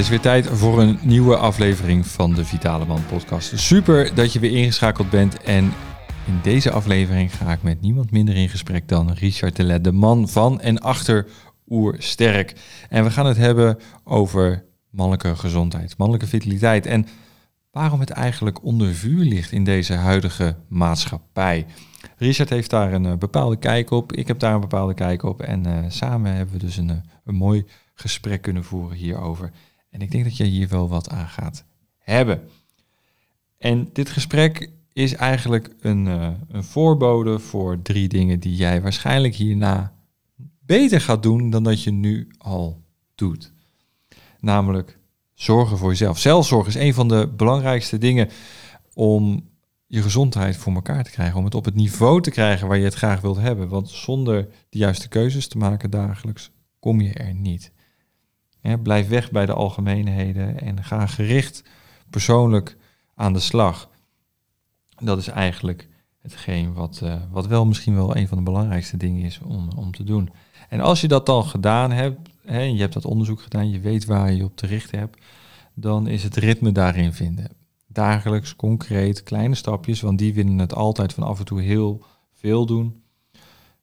is weer tijd voor een nieuwe aflevering van de Vitale Man podcast. Super dat je weer ingeschakeld bent en in deze aflevering ga ik met niemand minder in gesprek dan Richard Telet, de man van en achter Oersterk. En we gaan het hebben over mannelijke gezondheid, mannelijke vitaliteit en waarom het eigenlijk onder vuur ligt in deze huidige maatschappij. Richard heeft daar een uh, bepaalde kijk op, ik heb daar een bepaalde kijk op en uh, samen hebben we dus een, uh, een mooi gesprek kunnen voeren hierover. En ik denk dat je hier wel wat aan gaat hebben. En dit gesprek is eigenlijk een, uh, een voorbode voor drie dingen die jij waarschijnlijk hierna beter gaat doen dan dat je nu al doet. Namelijk zorgen voor jezelf. Zelfzorg is een van de belangrijkste dingen om je gezondheid voor elkaar te krijgen. Om het op het niveau te krijgen waar je het graag wilt hebben. Want zonder de juiste keuzes te maken dagelijks kom je er niet. Ja, blijf weg bij de algemeenheden en ga gericht persoonlijk aan de slag. Dat is eigenlijk hetgeen wat, uh, wat wel misschien wel een van de belangrijkste dingen is om, om te doen. En als je dat dan gedaan hebt, hè, je hebt dat onderzoek gedaan, je weet waar je op te richten hebt, dan is het ritme daarin vinden. Dagelijks, concreet, kleine stapjes, want die winnen het altijd van af en toe heel veel doen.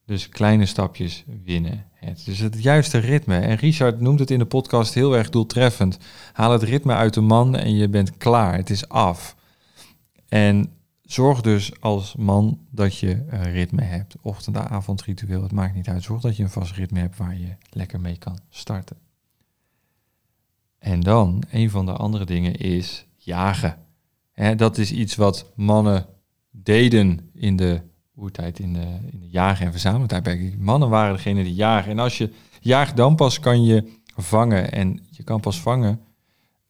Dus kleine stapjes winnen het. Dus het juiste ritme. En Richard noemt het in de podcast heel erg doeltreffend. Haal het ritme uit de man en je bent klaar. Het is af. En zorg dus als man dat je een ritme hebt. Ochtend, avond, ritueel, het maakt niet uit. Zorg dat je een vast ritme hebt waar je lekker mee kan starten. En dan, een van de andere dingen is jagen. dat is iets wat mannen deden in de oertijd in de, in de jagen- en verzameltijdperk. Mannen waren degene die jagen. En als je jaagt, dan pas kan je vangen. En je kan pas vangen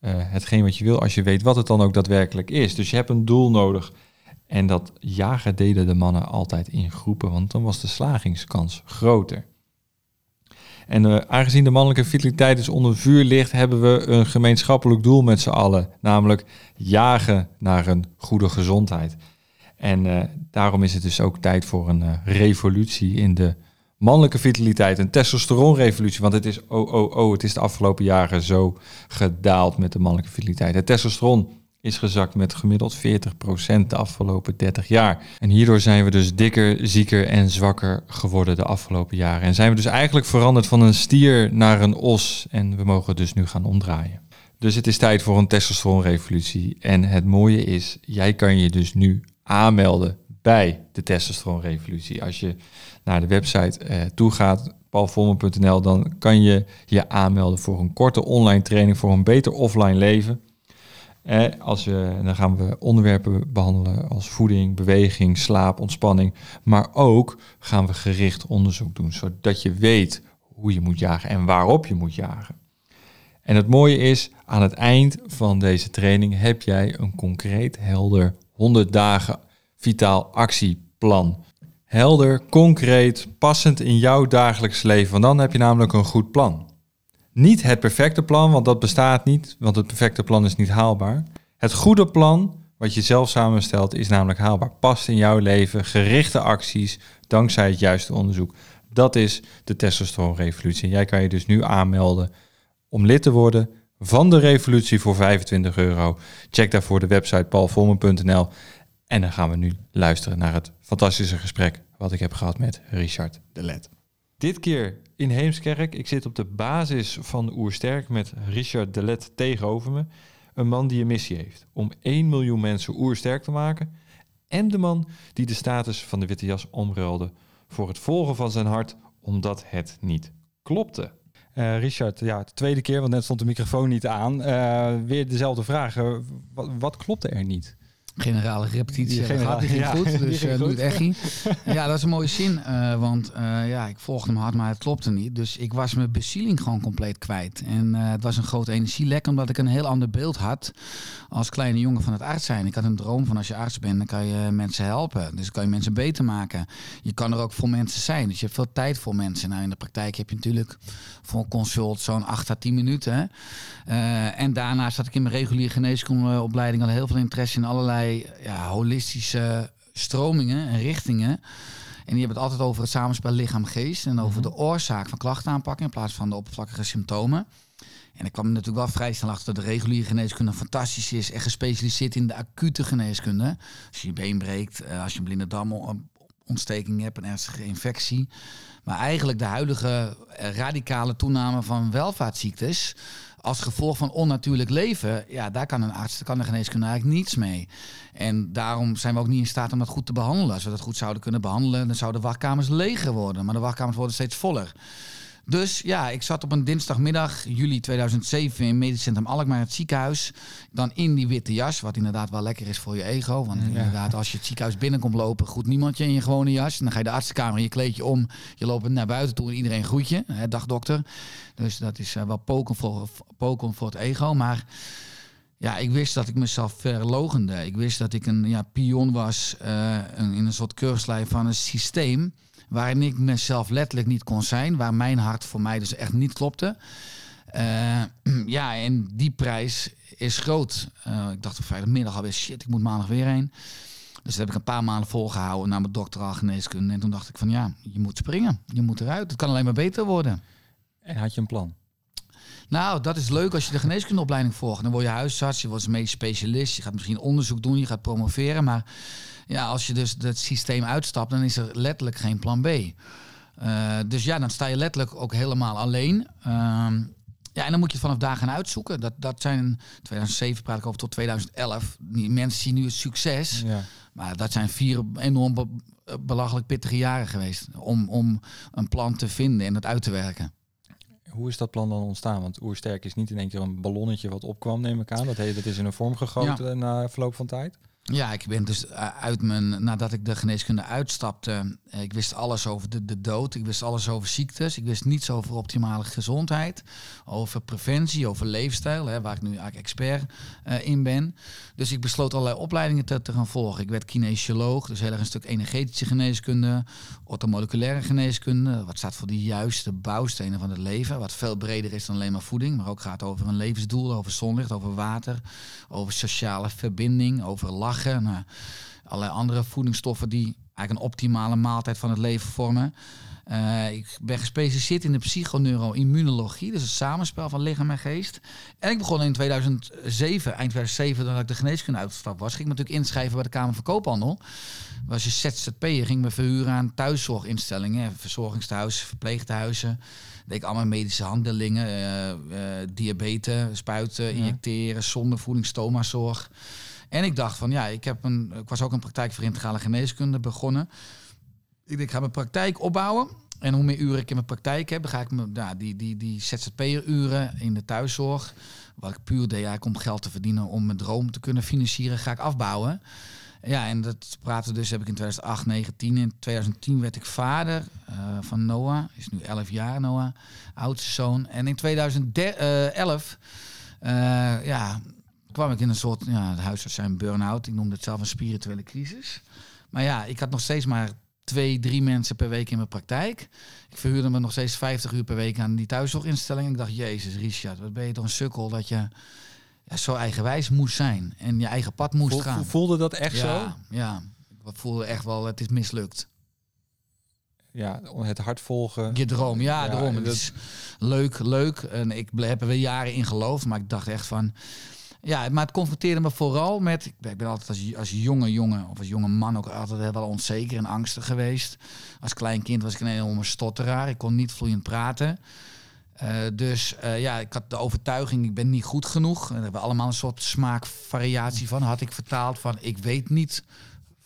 uh, hetgeen wat je wil als je weet wat het dan ook daadwerkelijk is. Dus je hebt een doel nodig. En dat jagen deden de mannen altijd in groepen, want dan was de slagingskans groter. En uh, aangezien de mannelijke vitaliteit dus onder vuur ligt, hebben we een gemeenschappelijk doel met z'n allen, namelijk jagen naar een goede gezondheid. En uh, daarom is het dus ook tijd voor een uh, revolutie in de mannelijke vitaliteit. Een testosteronrevolutie. Want het is, oh, oh, oh, het is de afgelopen jaren zo gedaald met de mannelijke vitaliteit. Het testosteron is gezakt met gemiddeld 40% de afgelopen 30 jaar. En hierdoor zijn we dus dikker, zieker en zwakker geworden de afgelopen jaren. En zijn we dus eigenlijk veranderd van een stier naar een os. En we mogen dus nu gaan omdraaien. Dus het is tijd voor een testosteronrevolutie. En het mooie is, jij kan je dus nu aanmelden bij de testosteronrevolutie. Als je naar de website eh, toe gaat, paulvormer.nl, dan kan je je aanmelden voor een korte online training voor een beter offline leven. Eh, als we, dan gaan we onderwerpen behandelen als voeding, beweging, slaap, ontspanning. Maar ook gaan we gericht onderzoek doen, zodat je weet hoe je moet jagen en waarop je moet jagen. En het mooie is, aan het eind van deze training heb jij een concreet, helder 100 dagen vitaal actieplan. Helder, concreet, passend in jouw dagelijks leven, want dan heb je namelijk een goed plan. Niet het perfecte plan, want dat bestaat niet, want het perfecte plan is niet haalbaar. Het goede plan, wat je zelf samenstelt, is namelijk haalbaar. Past in jouw leven, gerichte acties, dankzij het juiste onderzoek. Dat is de testosteronrevolutie. Jij kan je dus nu aanmelden om lid te worden van de revolutie voor 25 euro. Check daarvoor de website paulvormen.nl. En dan gaan we nu luisteren naar het fantastische gesprek wat ik heb gehad met Richard de Let. Dit keer in Heemskerk. Ik zit op de basis van Oersterk met Richard de Let tegenover me. Een man die een missie heeft om 1 miljoen mensen oersterk te maken. En de man die de status van de witte jas omruilde voor het volgen van zijn hart omdat het niet klopte. Uh, Richard, ja, de tweede keer, want net stond de microfoon niet aan. Uh, weer dezelfde vraag. wat, wat klopte er niet? Generale repetitie genera die ging ja, goed, dus uh, doe het echt niet. Ja, dat is een mooie zin, uh, want uh, ja, ik volgde hem hard, maar het klopte niet. Dus ik was mijn bezieling gewoon compleet kwijt. En het was een grote energielek, omdat ik een heel ander beeld had als kleine jongen van het arts zijn. Ik had een droom van als je arts bent, dan kan je mensen helpen. Dus kan je mensen beter maken. Je kan er ook voor mensen zijn, dus je hebt veel tijd voor mensen. Nou, in de praktijk heb je natuurlijk voor een consult zo'n 8 à 10 minuten. en daarna zat ik in mijn reguliere geneeskundeopleiding, had heel veel interesse in allerlei ja, holistische stromingen en richtingen. En die hebben het altijd over het samenspel lichaam-geest en over mhm. de oorzaak van klachtenaanpak in plaats van de oppervlakkige symptomen. En ik kwam natuurlijk wel vrij snel achter dat de reguliere geneeskunde fantastisch is. En gespecialiseerd in de acute geneeskunde. Als je je been breekt, eh, als je een blinde damontsteking hebt, een ernstige infectie. Maar eigenlijk de huidige eh, radicale toename van welvaartsziektes als gevolg van onnatuurlijk leven, ja, daar kan een arts, kan de geneeskunde eigenlijk niets mee. En daarom zijn we ook niet in staat om dat goed te behandelen. Als we dat goed zouden kunnen behandelen, dan zouden de wachtkamers leger worden. Maar de wachtkamers worden steeds voller. Dus ja, ik zat op een dinsdagmiddag, juli 2007, in Medisch Centrum Alkmaar, het ziekenhuis. Dan in die witte jas, wat inderdaad wel lekker is voor je ego. Want inderdaad, als je het ziekenhuis binnenkomt lopen, goed niemand je in je gewone jas. Dan ga je de artsenkamer, je kleed je om, je loopt naar buiten toe en iedereen groet je. Hè, dag dokter. Dus dat is uh, wel poken voor, poken voor het ego. Maar ja, ik wist dat ik mezelf verlogende. Ik wist dat ik een ja, pion was uh, in een soort keurslijf van een systeem waarin ik mezelf letterlijk niet kon zijn, waar mijn hart voor mij dus echt niet klopte. Uh, ja, en die prijs is groot. Uh, ik dacht op vrijdagmiddag alweer, shit, ik moet maandag weer heen. Dus dat heb ik een paar maanden volgehouden naar mijn doctoraal geneeskunde. En toen dacht ik van ja, je moet springen. Je moet eruit. Het kan alleen maar beter worden. En had je een plan? Nou, dat is leuk als je de geneeskundeopleiding volgt. Dan word je huisarts, je wordt medisch specialist. Je gaat misschien onderzoek doen, je gaat promoveren. Maar ja, als je dus het systeem uitstapt, dan is er letterlijk geen plan B. Uh, dus ja, dan sta je letterlijk ook helemaal alleen. Uh, ja, en dan moet je het vanaf daar gaan uitzoeken. Dat, dat zijn, 2007 praat ik over tot 2011. Die mensen zien nu het succes. Ja. Maar dat zijn vier enorm be belachelijk pittige jaren geweest. Om, om een plan te vinden en het uit te werken. Hoe is dat plan dan ontstaan? Want Oersterk is niet in één keer een ballonnetje wat opkwam, neem ik aan. Dat, heet, dat is in een vorm gegoten na verloop van tijd. Ja, ik ben dus eh, uit mijn, nadat ik de geneeskunde uitstapte, eh, ik wist alles over de, de dood, ik wist alles over ziektes, ik wist niets over optimale gezondheid, over preventie, over leefstijl, hè, waar ik nu eigenlijk expert uh, in ben. Dus ik besloot allerlei opleidingen te, te, gaan volgen. Ik werd kinesioloog, dus heel erg een stuk energetische geneeskunde, ortomoleculaire geneeskunde, wat staat voor de juiste bouwstenen van het leven, wat veel breder is dan alleen maar voeding, maar ook gaat over een levensdoel, over zonlicht, over water, over sociale verbinding, over lach lachen. Nou, allerlei andere voedingsstoffen die eigenlijk een optimale maaltijd van het leven vormen. Uh, ik ben gespecialiseerd in de psychoneuroimmunologie, dus het samenspel van lichaam en geest. En ik begon in 2007, eind 2007, dat ik de geneeskunde uitstap was, ging ik me natuurlijk inschrijven bij de Kamer van Koophandel. Was je ZZP'er, ging me verhuren aan thuiszorginstellingen, verzorgingstehuizen, verpleeghuizen. Deed ik allemaal medische handelingen, uh, uh, diabetes, spuiten, injecteren, zonder voeding, stomazorg. En ik dacht van ja, ik, heb een, ik was ook een praktijk voor integrale geneeskunde begonnen. Ik ik ga mijn praktijk opbouwen. En hoe meer uren ik in mijn praktijk heb, ga ik me, ja, die, die, die ZZP'er-uren in de thuiszorg, wat ik puur deed eigenlijk om geld te verdienen, om mijn droom te kunnen financieren, ga ik afbouwen. Ja, en dat praten dus heb ik in 2008, 2010. In 2010 werd ik vader uh, van Noah. Is nu 11 jaar, Noah, oudste zoon. En in 2011 uh, ja, kwam ik in een soort, ja, de huisarts zijn burn-out. Ik noemde het zelf een spirituele crisis. Maar ja, ik had nog steeds maar twee, drie mensen per week in mijn praktijk. Ik verhuurde me nog steeds 50 uur per week aan die thuiszorginstelling. Ik dacht, jezus, Richard, wat ben je toch een sukkel dat je ja, zo eigenwijs moest zijn en je eigen pad moest gaan. Voelde dat echt zo? Ja, ik voelde echt wel, het is mislukt. Ja, het hart volgen. Je droom, ja, ja droom. Het is leuk, leuk. En ik heb er weer jaren in geloofd, maar ik dacht echt van ja, maar het confronteerde me vooral met... Ik ben, altijd als, als jonge jongen of als jonge man ook altijd wel onzeker en angstig geweest. Als klein kind was ik een enorme stotteraar. Ik kon niet vloeiend praten. Uh, dus uh, ja, ik had de overtuiging, ik ben niet goed genoeg. Daar hebben we allemaal een soort smaakvariatie van. Had ik vertaald van, ik weet niet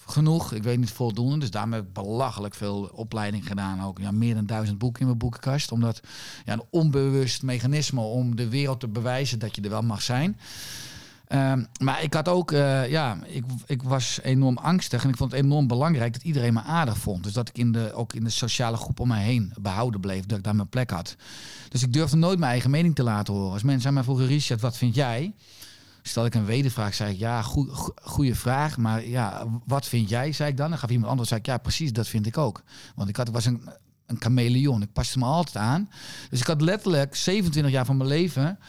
genoeg, ik weet niet voldoende. Dus daarmee heb ik belachelijk veel opleiding gedaan. Ook ja, meer dan duizend boeken in mijn boekenkast. Omdat ja, een onbewust mechanisme om de wereld te bewijzen dat je er wel mag zijn. Ehm, maar ik had ook, uh, ja, ik, ik was enorm angstig en ik vond het enorm belangrijk dat iedereen me aardig vond. Dus dat ik in de, ook in de sociale groep om mij heen behouden bleef, dat ik daar mijn plek had. Dus ik durfde nooit mijn eigen mening te laten horen. Als mensen aan mij vroegen, Richard, wat vind jij? Stel ik een wedervraag, zei ik, ja, goede vraag, maar ja, wat vind jij, zei ik dan. Dan gaf iemand antwoord, zei ik, ja, precies, dat vind ik ook. Want ik had, was een, een chameleon, ik paste me altijd aan. Dus ik had letterlijk 27 jaar van mijn leven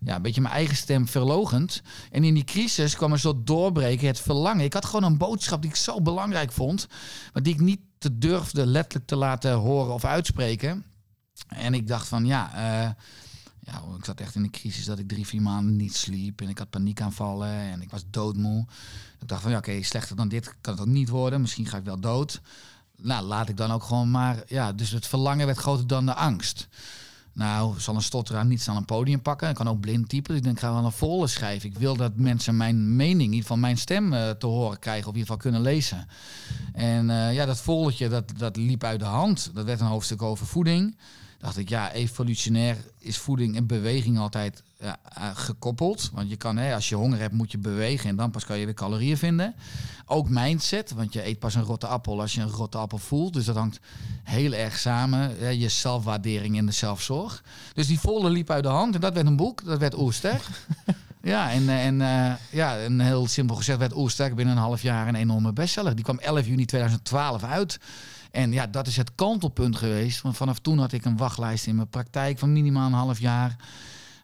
ja, een beetje mijn eigen stem verlogend. En in die crisis kwam er zo doorbreken, het verlangen. Ik had gewoon een boodschap die ik zo belangrijk vond, maar die ik niet te durfde letterlijk te laten horen of uitspreken. En ik dacht van ja, uh, ja, ik zat echt in een crisis dat ik drie, vier maanden niet sliep. En ik had paniekaanvallen en ik was doodmoe. Ik dacht van, ja, oké, slechter dan dit kan het ook niet worden. Misschien ga ik wel dood. Nou, laat ik dan ook gewoon maar... Ja, dus het verlangen werd groter dan de angst. Nou, zal een stotteraar niet aan een podium pakken. Ik kan ook blind typen. Dus ik denk, ik ga wel een volle schrijven. Ik wil dat mensen mijn mening, in ieder geval mijn stem uh, te horen krijgen. Of in ieder geval kunnen lezen. En uh, ja, dat volletje, dat, dat liep uit de hand. Dat werd een hoofdstuk over voeding dacht ik, ja, evolutionair is voeding en beweging altijd ja, eh, gekoppeld. Want je kan, hè, als je honger hebt, moet je bewegen en dan pas kan je weer calorieën vinden. Ook mindset, want je eet pas een rotte appel als je een rotte appel voelt. Dus dat hangt heel erg samen. Hè, je zelfwaardering en de zelfzorg. Dus die volle liep uit de hand en dat werd een boek. Dat werd Oersterk. Ja, en, eh, en uh, ja, een heel simpel gezegd werd Oersterk binnen een half jaar een enorme bestseller. Die kwam 11 juni 2012 uit. En ja, dat is het kantelpunt geweest. Want vanaf toen had ik een wachtlijst in mijn praktijk van minimaal een half jaar.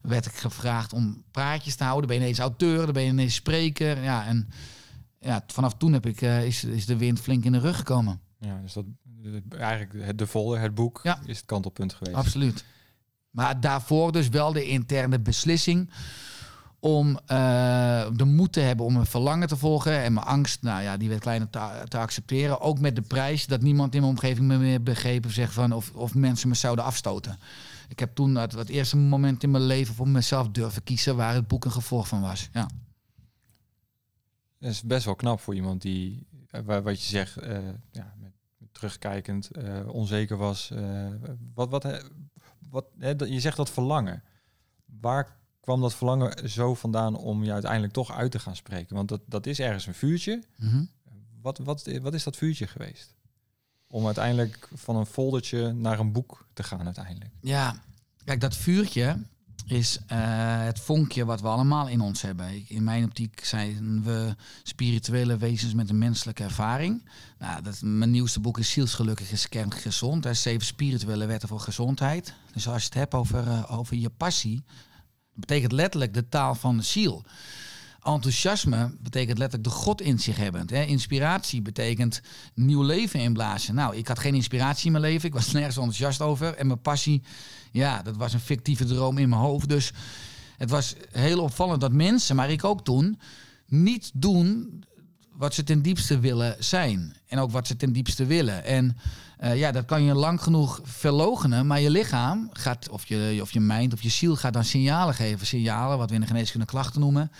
Werd ik gevraagd om praatjes te houden. Dan ben je ineens auteur, dan ben je ineens spreker. Ja, en ja, vanaf toen heb ik, uh, is, is de wind flink in de rug gekomen. Ja, dus dat eigenlijk het, de volle, het boek, ja. is het kantelpunt geweest. Absoluut. Maar daarvoor dus wel de interne beslissing om uh, de moed te hebben om een verlangen te volgen. En mijn angst, nou ja, die werd kleiner te, te, accepteren. Ook met de prijs dat niemand in mijn omgeving me meer begrepen zegt van of, of mensen me zouden afstoten. Ik heb toen het, het eerste moment in mijn leven voor mezelf durven kiezen waar het boek een gevolg van was. Ja. Is best wel knap voor iemand die, uh, wat je zegt, uh, ja, met, terugkijkend, onzeker was. wat, wat, wat, je zegt dat verlangen. Waar kwam dat verlangen zo vandaan om je uiteindelijk toch uit te gaan spreken? Want dat, dat is ergens een vuurtje. Mhm. wat, wat, wat is dat vuurtje geweest? Om uiteindelijk van een foldertje naar een boek te gaan uiteindelijk. Ja, kijk, dat vuurtje is uh, het vonkje wat we allemaal in ons hebben. In mijn optiek zijn we spirituele wezens met een menselijke ervaring. Nou, dat, mijn nieuwste boek is Zielsgelukkig is gezond. Er zeven spirituele wetten voor gezondheid. Dus als je het hebt over, uh, over je passie, betekent letterlijk de taal van de ziel. Enthousiasme betekent letterlijk de God in zich hebben. Inspiratie betekent nieuw leven inblazen. Nou, ik had geen inspiratie in mijn leven. Ik was nergens enthousiast over. En mijn passie, ja, dat was een fictieve droom in mijn hoofd. Dus het was heel opvallend dat mensen, maar ik ook toen, niet doen wat ze ten diepste willen zijn. En ook wat ze ten diepste willen. En uh, ja, dat kan je lang genoeg verlogenen, maar je lichaam gaat, of je, of je mind of je ziel gaat dan signalen geven. Signalen, wat we in de geneeskunde klachten noemen,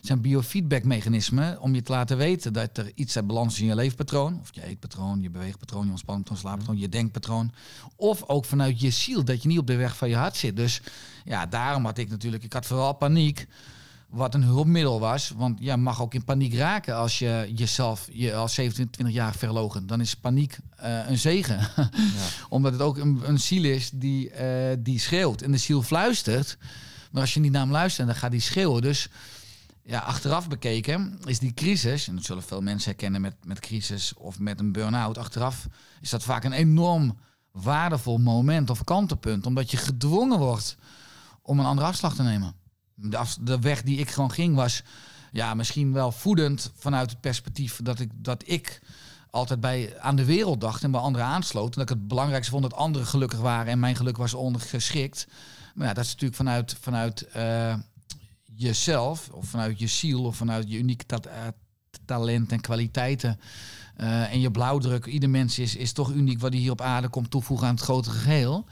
zijn biofeedback-mechanismen om je te laten weten dat er iets uit balans is in je leefpatroon. Of je eetpatroon, je beweegpatroon, je ontspanpatroon, slaappatroon, je denkpatroon. Of ook vanuit je ziel, dat je niet op de weg van je hart zit. Dus ja, daarom had ik natuurlijk, ik had vooral paniek wat een hulpmiddel was. Want je mag ook in paniek raken als je jezelf je als 27 jaar verlogen. Dan is paniek uh, een zegen. Ja. Omdat het ook een, een ziel is die, uh, die schreeuwt. En de ziel fluistert. Maar als je niet naar hem luistert, dan gaat hij schreeuwen. Dus ja, achteraf bekeken is die crisis, en dat zullen veel mensen herkennen met, met crisis of met een burn-out. Achteraf is dat vaak een enorm waardevol moment of kantelpunt. Omdat je gedwongen wordt om een andere afslag te nemen de, de weg die ik gewoon ging was ja, misschien wel voedend vanuit het perspectief dat ik, dat ik altijd bij, aan de wereld dacht en bij anderen aansloot. En dat ik het belangrijkste vond dat anderen gelukkig waren en mijn geluk was ondergeschikt. Maar ja, dat is natuurlijk vanuit, vanuit uh, jezelf of vanuit je ziel of vanuit je unieke uh, talent en kwaliteiten. Uh, en je blauwdruk. Ieder mens is, is toch uniek wat hij hier op aarde komt toevoegen aan het grotere geheel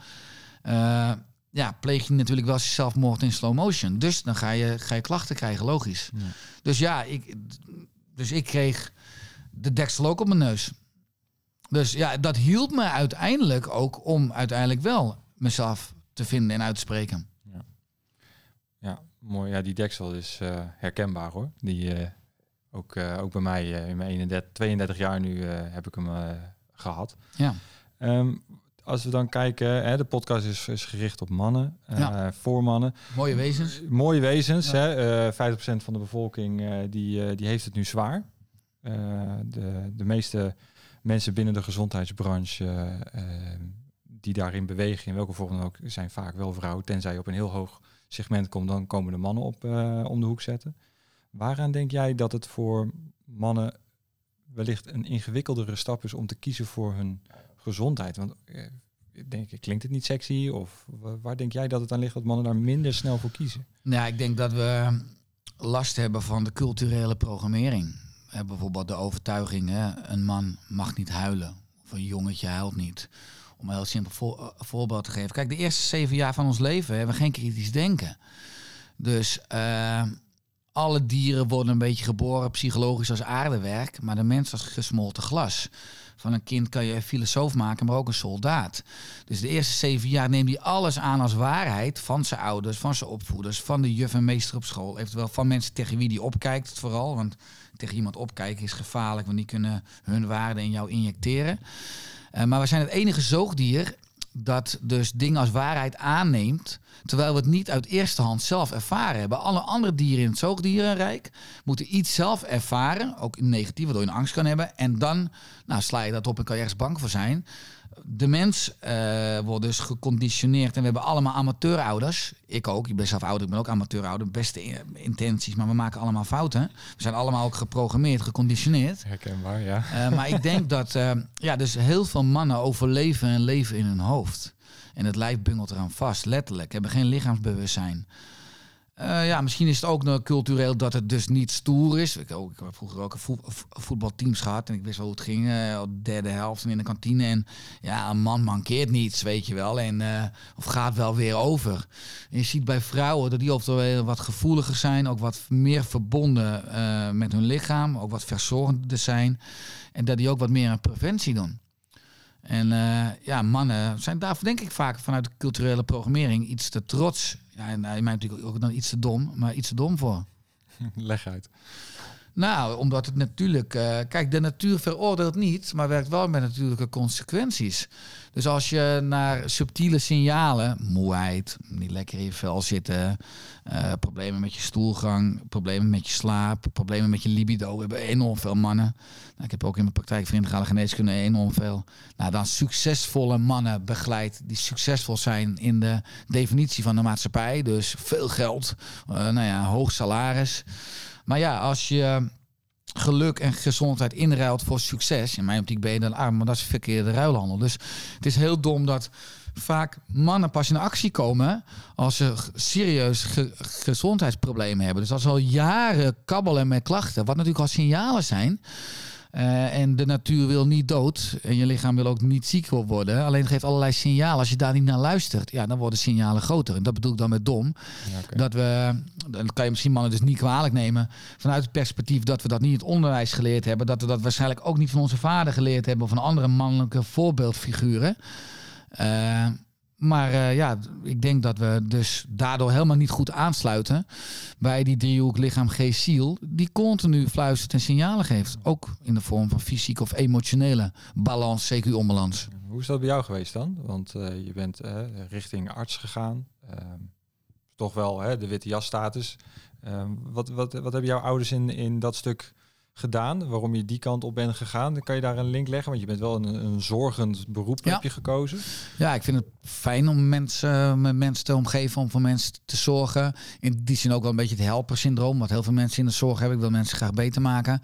ja, pleeg je natuurlijk wel zelfmoord in slow motion. Dus dan ga je, ga je klachten krijgen, logisch. Ja. Dus ja, ik, dus ik kreeg de deksel ook op mijn neus. Dus ja, dat hielp me uiteindelijk ook om uiteindelijk wel mezelf te vinden en uit te spreken. Ja, ja mooi. Ja, die deksel is uh, herkenbaar hoor. Die uh, ook, uh, ook bij mij in mijn 31, 32 jaar nu heb ik hem gehad. Ja. Um, als we dan kijken, hè, de podcast is, is gericht op mannen, ja. uh, voor mannen. Mooie wezens. mooie wezens. Ja. Hè, uh, 50% van de bevolking uh, die, die heeft het nu zwaar. de, de meeste mensen binnen de gezondheidsbranche die daarin bewegen, in welke vorm dan ook, zijn vaak wel vrouwen. Tenzij je op een heel hoog segment komt, dan komen de mannen op om de hoek zetten. Waaraan denk jij dat het voor mannen wellicht een ingewikkeldere stap is om te kiezen voor hun gezondheid. Want eh, denk klinkt het niet sexy? Of waar denk jij dat het aan ligt dat mannen daar minder snel voor kiezen? Nou, ik denk dat we last hebben van de culturele programmering. Hebben bijvoorbeeld de overtuiging, hè, een man mag niet huilen. Of een jongetje huilt niet. Om een heel simpel eh, voorbeeld te geven. Kijk, de eerste zeven jaar van ons leven hebben we geen kritisch denken. Dus alle dieren worden een beetje geboren psychologisch als aardewerk, maar de mens als gesmolten glas. Van een kind kan je een filosoof maken, maar ook een soldaat. Dus de eerste zeven jaar neemt hij alles aan als waarheid van zijn ouders, van zijn opvoeders, van de juf en meester op school. Eventueel van mensen tegen wie hij opkijkt vooral. Want tegen iemand opkijken is gevaarlijk, want die kunnen hun waarden in jou injecteren. Uh, maar we zijn het enige zoogdier dat dus dingen als waarheid aanneemt, terwijl we het niet uit eerste hand zelf ervaren hebben. Alle andere dieren in het zoogdierenrijk moeten iets zelf ervaren, ook negatief, waardoor je een angst kan hebben. En dan nou, sla je dat op en kan je ergens bang voor zijn de mens uh, wordt dus geconditioneerd. En we hebben allemaal amateurouders. Ik ook. Ik ben zelf ouder. Ik ben ook amateurouder. Beste intenties, maar we maken allemaal fouten. We zijn allemaal ook geprogrammeerd, geconditioneerd. Herkenbaar, ja. Uh, maar ik denk dat uh, ja, dus heel veel mannen overleven en leven in hun hoofd. En het lijf bungelt eraan vast, letterlijk. Hebben geen lichaamsbewustzijn. Uh, ja, misschien is het ook nog cultureel dat het dus niet stoer is. Ik, ook, ik heb vroeger ook een voetbalteams gehad en ik wist wel hoe het ging. Uh, derde helft in de kantine. En ja, een man mankeert niets, weet je wel. En, uh, of gaat wel weer over. En je ziet bij vrouwen dat die oftewel wat gevoeliger zijn. Ook wat meer verbonden met hun lichaam. Ook wat verzorgender zijn. En dat die ook wat meer aan preventie doen. En uh, ja, mannen zijn daarvoor denk ik vaak vanuit de culturele programmering iets te trots. Ja, en uh, mij natuurlijk ook dan iets te dom, maar iets te dom voor. Leg uit. Nou, omdat het natuurlijk... Uh, kijk, de natuur veroordeelt niet, maar werkt wel met natuurlijke consequenties. Dus als je naar subtiele signalen, moeheid, niet lekker in je vel zitten, uh, problemen met je stoelgang, problemen met je slaap, problemen met je libido, we hebben enorm veel mannen. Nou, ik heb ook in mijn praktijk vrienden geneeskunde enorm veel. Nou, dan succesvolle mannen begeleid die succesvol zijn in de definitie van de maatschappij. Dus veel geld, uh, nou ja, hoog salaris. Maar ja, als je geluk en gezondheid inruilt voor succes. In mijn optiek ben je dan arm, maar dat is verkeerde ruilhandel. Dus het is heel dom dat vaak mannen pas in actie komen als ze serieus gezondheidsproblemen hebben. Dus als ze al jaren kabbelen met klachten, wat natuurlijk al signalen zijn. Uh, en de natuur wil niet dood. En je lichaam wil ook niet ziek worden. Alleen geeft allerlei signalen. Als je daar niet naar luistert, ja, dan worden signalen groter. En dat bedoel ik dan met dom. Ja, okay. Dat we, dan kan je misschien mannen dus niet kwalijk nemen. Vanuit het perspectief dat we dat niet in het onderwijs geleerd hebben. Dat we dat waarschijnlijk ook niet van onze vader geleerd hebben. Of van andere mannelijke voorbeeldfiguren. Uh, maar uh, ja, ik denk dat we dus daardoor helemaal niet goed aansluiten bij die driehoek lichaam, geest, ziel. Die continu fluistert en signalen geeft. Ook in de vorm van fysiek of emotionele balans, CQ onbalans. Hoe is dat bij jou geweest dan? Want uh, je bent uh, richting arts gegaan. toch wel de witte jasstatus. wat, wat, wat hebben jouw ouders in, in dat stuk gedaan, waarom je die kant op bent gegaan. Dan kan je daar een link leggen, want je bent wel een, een zorgend beroep ja. heb je gekozen. Ja, ik vind het fijn om mensen, met mensen te omgeven, om voor mensen te zorgen. In die zin ook wel een beetje het helpersyndroom, wat heel veel mensen in de zorg hebben. Ik wil mensen graag beter maken.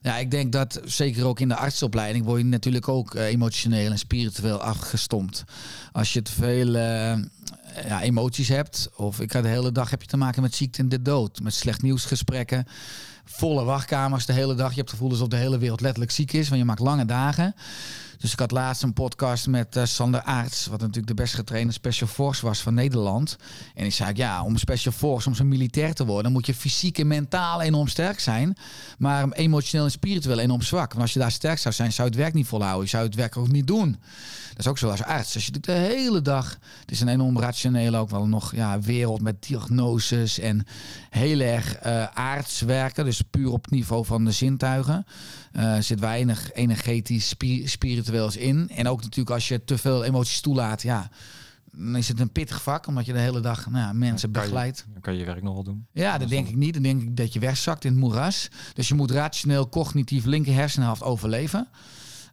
Ja, ik denk dat zeker ook in de artsopleiding word je natuurlijk ook uh, emotioneel en spiritueel afgestompt. Als je te veel uh, ja, emoties hebt, of ik ga de hele dag heb je te maken met ziekte en de dood, met slecht nieuwsgesprekken volle wachtkamers de hele dag. Je hebt het gevoel alsof de hele wereld letterlijk ziek is, want je maakt lange dagen. Dus ik had laatst een podcast met uh, Sander Aarts, wat natuurlijk de best getrainde Special Force was van Nederland. En ik zei, ja, om Special Force, om zo'n militair te worden, moet je fysiek en mentaal enorm sterk zijn, maar emotioneel en spiritueel enorm zwak. Want als je daar sterk zou zijn, zou je het werk niet volhouden. Je zou het werk ook niet doen. Dat is ook zo als arts. Als je de hele dag, het is een enorm rationeel ook wel nog ja, wereld met diagnoses en heel erg uh, werken, dus puur op het niveau van de zintuigen. Uh, zit weinig energetisch, spi spiritueels in. En ook natuurlijk als je te veel emoties toelaat, ja, dan is het een pittig vak, omdat je de hele dag nou ja, mensen begeleidt. Dan kan je je werk nog wel doen. Ja, dat denk ik niet. Dan denk ik dat je wegzakt in het moeras. Dus je moet rationeel, cognitief linker hersenhelft overleven.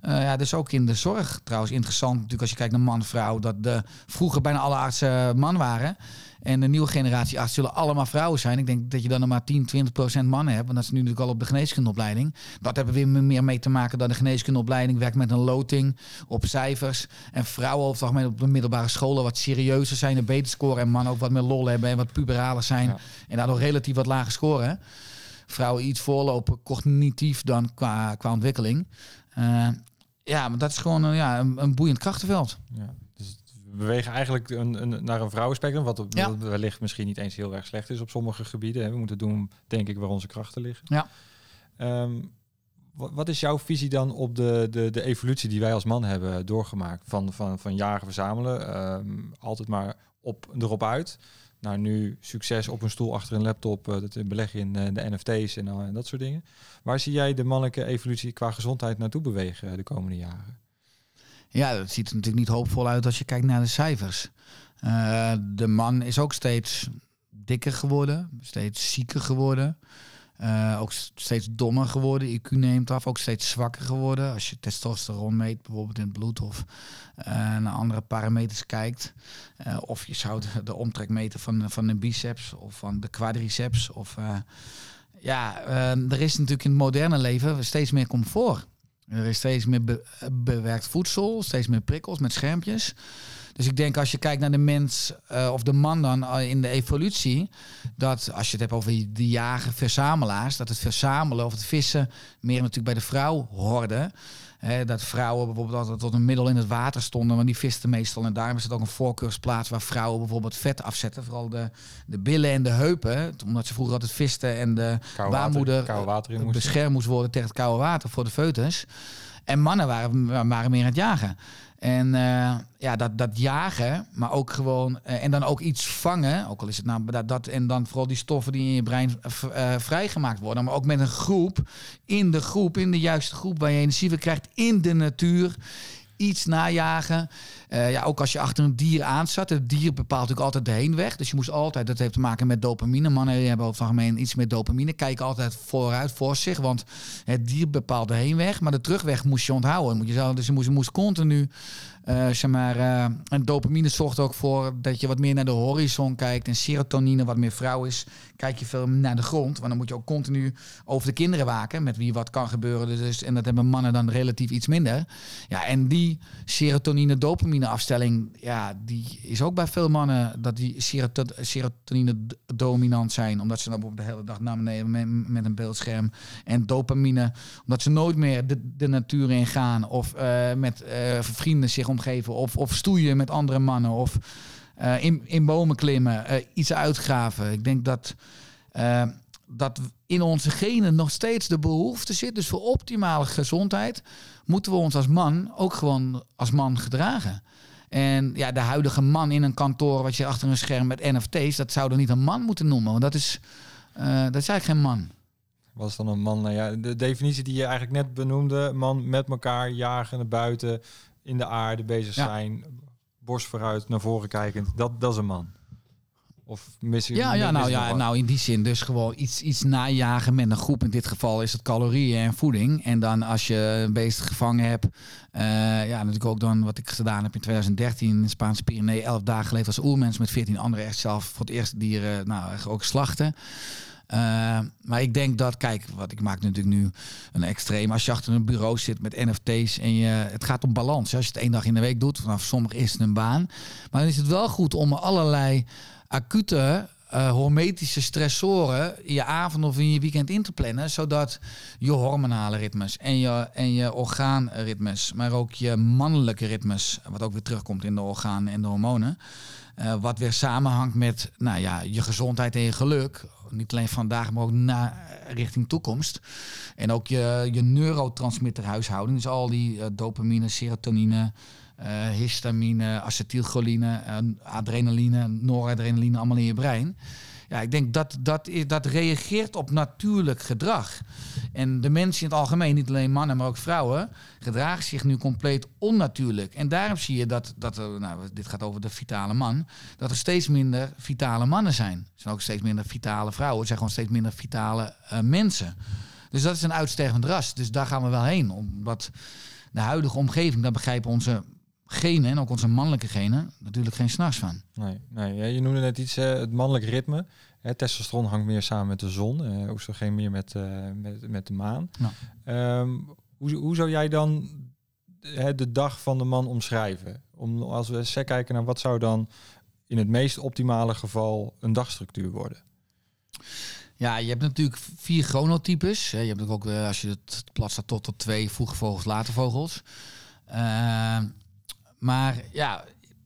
ja, dus ook in de zorg trouwens interessant. Natuurlijk als je kijkt naar man-vrouw, dat de, vroeger bijna alle artsen man waren. En de nieuwe generatie artsen zullen allemaal vrouwen zijn. Ik denk dat je dan nog maar 10, 20 procent mannen hebt. Want dat is nu natuurlijk al op de geneeskundeopleiding. Dat hebben we weer meer mee te maken dan de geneeskundeopleiding werkt met een loting op cijfers. En vrouwen over het algemeen op de middelbare scholen wat serieuzer zijn en beter scoren. En mannen ook wat meer lol hebben en wat puberaler zijn. En daardoor relatief wat lager scoren. Vrouwen iets voorlopen cognitief dan qua, qua ontwikkeling. Uh, ja, maar dat is gewoon uh, ja, een, een boeiend krachtenveld. Ja bewegen eigenlijk een, een, naar een vrouwenspectrum, wat, ja. wellicht misschien niet eens heel erg slecht is op sommige gebieden. We moeten doen, denk ik, waar onze krachten liggen. Ja. Ehm, wat, is jouw visie dan op de, de, de evolutie die wij als man hebben doorgemaakt? Van, van, van jagen verzamelen, ehm, altijd maar op, erop uit. Nou, nu succes op een stoel achter een laptop, uh, dat beleg je in uh, de NFT's en, en dat soort dingen. Waar zie jij de mannelijke evolutie qua gezondheid naartoe bewegen de komende jaren? Ja, dat ziet er natuurlijk niet hoopvol uit als je kijkt naar de cijfers. Uh, de man is ook steeds dikker geworden, steeds zieker geworden. Uh, ook steeds dommer geworden. IQ neemt af, ook steeds zwakker geworden. Als je testosteron meet, bijvoorbeeld in het bloed, of uh, naar andere parameters kijkt. Of je zou de, de, omtrek meten van, van de biceps of van de quadriceps. Of, ja, er is natuurlijk in het moderne leven steeds meer comfort. Er is steeds meer bewerkt voedsel, steeds meer prikkels met schermpjes. Dus ik denk als je kijkt naar de mens uh, of de man dan uh, in de evolutie, dat als je het hebt over de jager verzamelaars, dat het verzamelen of het vissen meer natuurlijk bij de vrouw hoorde dat vrouwen bijvoorbeeld altijd tot een middel in het water stonden, want die visten meestal. En daarom is het ook een voorkeursplaats waar vrouwen bijvoorbeeld vet afzetten. Vooral de, de billen en de heupen. Omdat ze vroeger altijd visten en de koude baarmoeder water, water beschermd moest worden tegen het koude water voor de foetus. En mannen waren, waren meer aan het jagen. En uh, ja, dat, dat jagen, maar ook gewoon. Uh, en dan ook iets vangen. Ook al is het nou dat, dat. En dan vooral die stoffen die in je brein uh, vrijgemaakt worden. Maar ook met een groep. In de groep, in de juiste groep waar je energie krijgt. In de natuur iets najagen. Uh, ja, ook als je achter een dier aanzat. Het dier bepaalt natuurlijk altijd de heenweg. Dus je moest altijd, dat heeft te maken met dopamine. Mannen hebben over het algemeen iets met dopamine. Kijken altijd vooruit, voor zich. Want het dier bepaalt de heenweg. Maar de terugweg moest je onthouden. Dus je moest, je moest continu uh, zeg uh, en dopamine zorgt ook voor dat je wat meer naar de horizon kijkt. En serotonine, wat meer vrouw is, kijk je veel naar de grond. Want dan moet je ook continu over de kinderen waken, met wie wat kan gebeuren. Dus, en dat hebben mannen dan relatief iets minder. Ja, en die serotonine-dopamine afstelling, ja, die is ook bij veel mannen dat die serotonine dominant zijn. Omdat ze dan bijvoorbeeld de hele dag naar beneden met, een beeldscherm. En dopamine, omdat ze nooit meer de, de natuur in gaan. Of uh, met vrienden zich omgeven. Of, of stoeien met andere mannen. Of uh, in, in bomen klimmen. Uh, iets uitgraven. Ik denk dat, uh, dat in onze genen nog steeds de behoefte zit. Dus voor optimale gezondheid moeten we ons als man ook gewoon als man gedragen. En ja, de huidige man in een kantoor, wat je achter een scherm met NFT's, dat zou er niet een man moeten noemen. Want dat is, dat is eigenlijk geen man. Was dan een man, nou ja, de definitie die je eigenlijk net benoemde, man met elkaar jagen naar buiten, in de aarde bezig zijn, borst vooruit, naar voren kijkend, dat, dat is een man. Of misschien. Ja, ja, nou, ja nou in die zin dus gewoon iets, iets najagen met een groep. In dit geval is het calorieën en voeding. En dan als je een beest gevangen hebt. Uh, ja, natuurlijk ook dan wat ik gedaan heb in 2013 in de Spaanse Pyrenee. Elf dagen geleefd als oermens met 14 anderen echt zelf voor het eerst dieren nou, ook slachten. Uh, maar ik denk dat, kijk, wat ik maak natuurlijk nu een extreem. Als je achter een bureau zit met NFT's en je, het gaat om balans. Als je het één dag in de week doet, vanaf sommigen is het een baan. Maar dan is het wel goed om allerlei acute uh, hormetische stressoren in je avond of in je weekend in te plannen. Zodat je hormonale ritmes en je, en je orgaanritmes, maar ook je mannelijke ritmes, wat ook weer terugkomt in de organen en de hormonen. Uh, wat weer samenhangt met nou ja, je gezondheid en je geluk. Niet alleen vandaag, maar ook na, richting toekomst. En ook je, je neurotransmitterhuishouding. Dus al die uh, dopamine, serotonine, uh, histamine, acetylcholine, adrenaline, noradrenaline, allemaal in je brein. Ja, ik denk dat dat, dat reageert op natuurlijk gedrag. En de mensen in het algemeen, niet alleen mannen, maar ook vrouwen, gedragen zich nu compleet onnatuurlijk. En daarom zie je dat, dat nou, dit gaat over de vitale man, dat er steeds minder vitale mannen zijn. Er zijn ook steeds minder vitale vrouwen. Er zijn gewoon steeds minder vitale uh, mensen. Dus dat is een uitstervend ras. Dus daar gaan we wel heen. Omdat de huidige omgeving, daar begrijpen onze genen en ook onze mannelijke genen natuurlijk geen s'nachts van. Nee, nee je noemde net iets, uh, het mannelijk ritme. Hè, testosteron hangt meer samen met de zon, uh, oestrogeen meer met, uh, met, met de maan. Um, hoe, hoe zou jij dan de dag van de man omschrijven? Om, als we eens kijken naar wat zou dan in het meest optimale geval een dagstructuur worden? Ja, je hebt natuurlijk vier chronotypes. Je hebt ook, als je het plat staat, tot tot twee vroege vogels, late vogels. Uh, maar ja,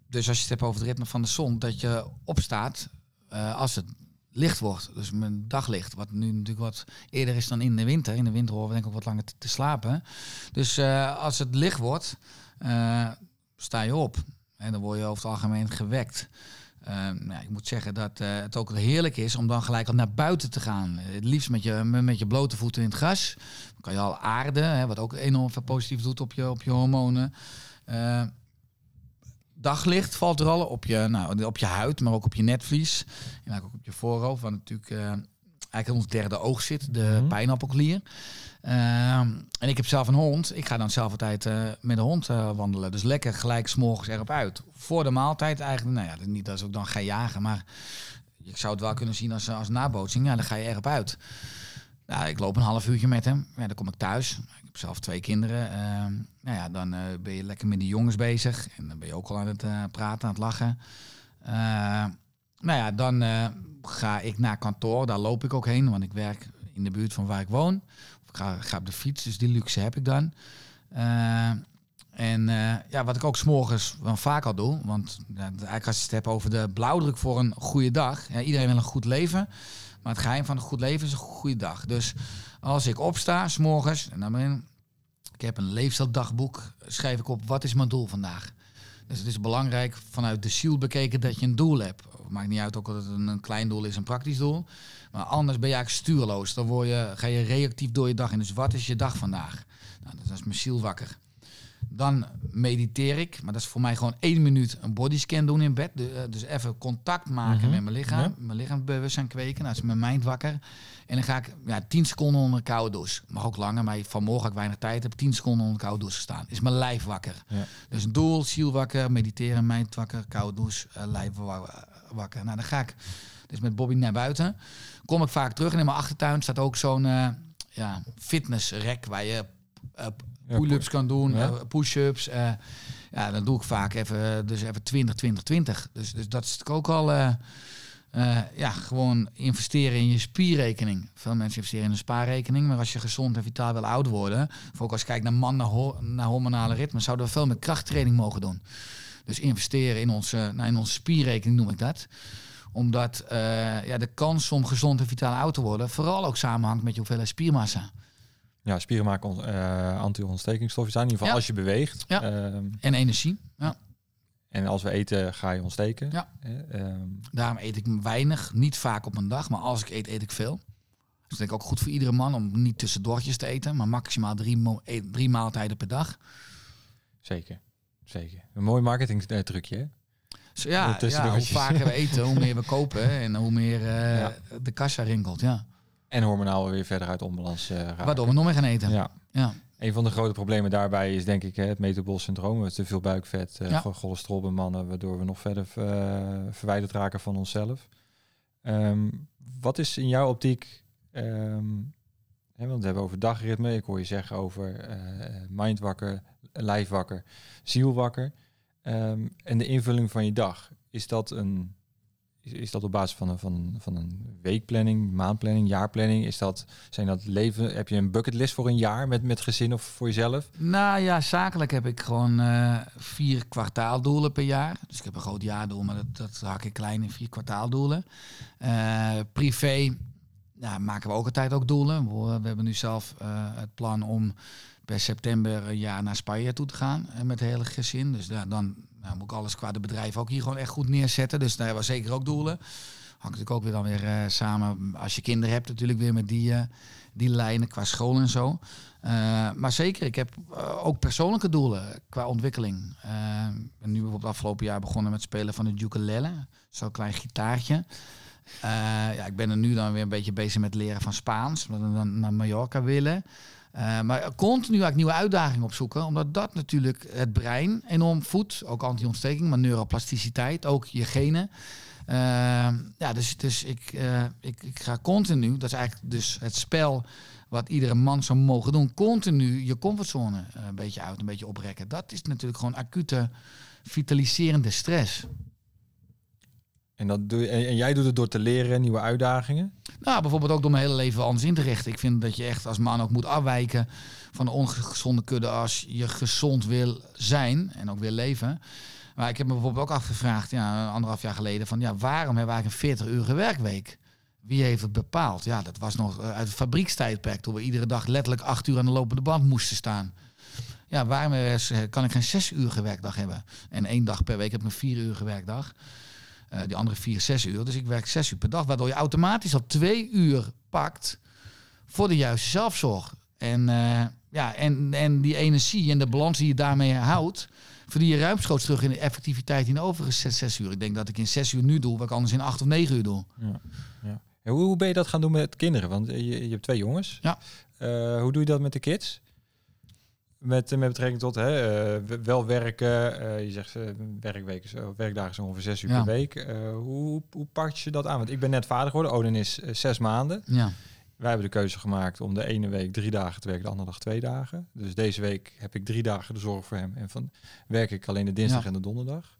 dus als je het hebt over het ritme van de zon, dat je opstaat uh, als het licht wordt. Dus mijn daglicht, wat nu natuurlijk wat eerder is dan in de winter. In de winter horen we denk ik ook wat langer te, slapen. Dus uh, als het licht wordt, uh, sta je op. En dan word je over het algemeen gewekt. nou, ik moet zeggen dat het ook heerlijk is om dan gelijk al naar buiten te gaan. Het liefst met je, met je blote voeten in het gras. Dan kan je al aarden, hè, wat ook enorm veel positief doet op je, op je hormonen daglicht valt er al op je, nou, op je huid, maar ook op je netvlies. En ook op je voorhoofd, waar natuurlijk uh, eigenlijk ons derde oog zit, de mm -hmm. pijnappelklier. Uh, en ik heb zelf een hond. Ik ga dan zelf altijd uh, met de hond uh, wandelen. Dus lekker gelijk s'morgens erop uit. Voor de maaltijd eigenlijk, nou ja, niet dat is ook dan ga jagen, maar ik zou het wel kunnen zien als, als nabootsing. Ja, dan ga je erop uit. Nou, ik loop een half uurtje met hem. Ja, dan kom ik thuis. Ik heb zelf twee kinderen. Uh, nou ja, dan uh, ben je lekker met de jongens bezig. En dan ben je ook al aan het uh, praten, aan het lachen. Uh, nou ja, dan ga ik naar kantoor. Daar loop ik ook heen, want ik werk in de buurt van waar ik woon. Ik ga, ga op de fiets, dus die luxe heb ik dan. en ja, wat ik ook s'morgens vaak al doe. Want eigenlijk als je het hebt over de blauwdruk voor een goede dag. Ja, iedereen wil een goed leven. Maar het geheim van een goed leven is een goede dag. Dus als ik opsta, s'morgens, en dan ben ik heb een leefstijldagboek, schrijf ik op wat is mijn doel vandaag. Dus het is belangrijk vanuit de ziel bekeken dat je een doel hebt. Maakt niet uit ook dat het een, klein doel is, een praktisch doel. Maar anders ben je eigenlijk stuurloos. Dan word je, ga je reactief door je dag in. Dus wat is je dag vandaag? Nou, dat is mijn ziel wakker. Dan mediteer ik, maar dat is voor mij gewoon één minuut een bodyscan doen in bed. Eh, dus even contact maken mhm. met mijn lichaam, ja. mijn lichaamsbewustzijn kweken. Nou, is mijn mind wakker. En dan ga ik ja, 10 seconden onder een koude douche. Mag ook langer, maar vanmorgen heb ik weinig tijd. Heb 10 seconden onder een koude douche gestaan. Is mijn lijf wakker. Ja. Dus een doel, ziel wakker, mediteren, mind wakker, koude douche, uh, lijf wakker. Nou, dan ga ik dus met Bobby naar buiten. Kom ik vaak terug en in mijn achtertuin staat ook zo'n uh, ja, fitnessrek waar je uh, pull-ups kan doen, ja. Eh, push-ups. Uh, ja, dan doe ik vaak even, dus even 20, 20, 20. Dus, dus dat is ook al, uh, uh, ja, gewoon investeren in je spierrekening. Veel mensen investeren in een spaarrekening, maar als je gezond en vitaal wil oud worden, ook als je kijkt naar man, naar, ho naar hormonale ritme, zouden we veel meer krachttraining mogen doen. Dus investeren in onze, nou, in onze spierrekening noem ik dat omdat ja, de kans om gezond en vitaal oud te worden vooral ook samenhangt met je hoeveelheid spiermassa. Ja, spieren maken uh, anti-ontstekingsstoffen zijn. In ieder geval als je beweegt. Ja. Uh, en energie. Ja. En als we eten, ga je ontsteken. Ja. Uh, Daarom eet ik weinig, niet vaak op een dag. Maar als ik eet, eet ik veel. Dus denk ik ook goed voor iedere man om niet tussendoortjes te eten. Maar maximaal drie, e-, drie maaltijden per dag. Zeker. Zeker. Een mooi marketing trucje, dus ja, ja, hoe vaker we eten, hoe meer we kopen en hoe meer uh, ja. de kassa rinkelt. Ja. En hormonaal weer verder uit onbalans uh, raken. Waardoor we nog meer gaan eten. Ja. ja. Een van de grote problemen daarbij is denk ik het metabol syndroom. Te veel buikvet, uh, ja. cholesterol bij mannen, waardoor we nog verder uh, verwijderd raken van onszelf. Um, wat is in jouw optiek, um, hè, want we hebben over dagritme, ik hoor je zeggen over mind wakker, lijf wakker, ziel wakker. Um, en de invulling van je dag, is dat een is, dat op basis van een, van, van een weekplanning, maandplanning, jaarplanning? Is dat, zijn dat leven, heb je een bucketlist voor een jaar met, met gezin of voor jezelf? Nou ja, zakelijk heb ik gewoon uh, vier kwartaaldoelen per jaar. Dus ik heb een groot jaardoel, maar dat, dat hak ik klein in vier kwartaaldoelen. Uh, privé ja, maken we ook altijd ook doelen. We, hebben nu zelf uh, het plan om per september een jaar naar Spanje toe te gaan met het hele gezin. Dus ja, dan nou, moet ik alles qua de bedrijf ook hier gewoon echt goed neerzetten. Dus daar we zeker ook doelen. Hangt natuurlijk ook weer dan weer uh, samen, als je kinderen hebt natuurlijk weer met die, uh, die lijnen qua school en zo. Uh, maar zeker, ik heb ook persoonlijke doelen qua ontwikkeling. Ik ben nu bijvoorbeeld afgelopen jaar begonnen met spelen van de ukulele. Zo'n klein gitaartje. ja, ik ben er nu dan weer een beetje bezig met leren van Spaans. We dan naar Mallorca willen. Uh, maar continu eigenlijk nieuwe uitdagingen opzoeken. Omdat dat natuurlijk het brein enorm voedt. Ook anti-ontsteking, maar neuroplasticiteit. Ook je genen. Uh, ja, dus, dus ik, uh, ik, ik ga continu, dat is eigenlijk dus het spel wat iedere man zou mogen doen, continu je comfortzone een beetje uit, een beetje oprekken. Dat is natuurlijk gewoon acute vitaliserende stress. En, dat doe je, en jij doet het door te leren, nieuwe uitdagingen? Nou, bijvoorbeeld ook door mijn hele leven anders in te richten. Ik vind dat je echt als man ook moet afwijken van de ongezonde kudde als je gezond wil zijn en ook wil leven. Maar ik heb me bijvoorbeeld ook afgevraagd, ja, anderhalf jaar geleden, van ja, waarom hebben we een 40-urige werkweek? Wie heeft het bepaald? Ja, dat was nog eh, uit het fabriekstijdperk, toen we iedere dag letterlijk acht uur aan de lopende band moesten staan. Ja, waarom kan ik geen zes uur werkdag hebben? En één dag per week heb ik een vier uur werkdag. Uh, die andere vier, zes uur. Dus ik werk zes uur per dag, waardoor je automatisch al twee uur pakt voor de juiste zelfzorg. En, uh, ja, en, en die energie en de balans die je daarmee houdt, verdien je ruimschoots terug in de effectiviteit in de overige zes, uur. Ik denk dat ik in zes uur nu doe, wat ik anders in acht of negen uur doe. Ja, ja. En hoe, hoe ben je dat gaan doen met kinderen? Want je, je hebt twee jongens. Ja. Uh, hoe doe je dat met de kids? Met, met betrekking tot hè, uh, wel werken, uh, je zegt uh, werkweken, zo, werkdagen zo ongeveer zes uur ja. per week. hoe, hoe pak je dat aan? Want ik ben net vader geworden, Odin is zes maanden. Ja. Wij hebben de keuze gemaakt om de ene week drie dagen te werken, de andere dag twee dagen. Dus deze week heb ik drie dagen de zorg voor hem en van werk ik alleen de dinsdag ja. en de donderdag.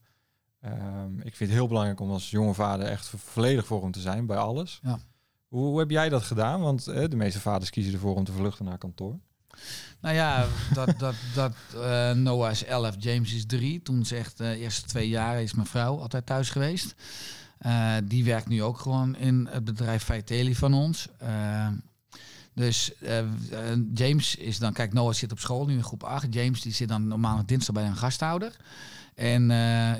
Um, ik vind het heel belangrijk om als jonge vader echt volledig voor hem te zijn bij alles. Ja. Hoe, hoe heb jij dat gedaan? Want de meeste vaders kiezen ervoor om te vluchten naar kantoor. Nou ja, dat, dat, dat uh, Noah is 11, James is 3. Toen zegt de eerste twee jaar is mijn vrouw altijd thuis geweest. Uh, die werkt nu ook gewoon in het bedrijf Vitaly van ons. Dus James is dan, kijk, Noah zit op school nu in groep 8. James die zit dan normaal dinsdag bij een gasthouder. En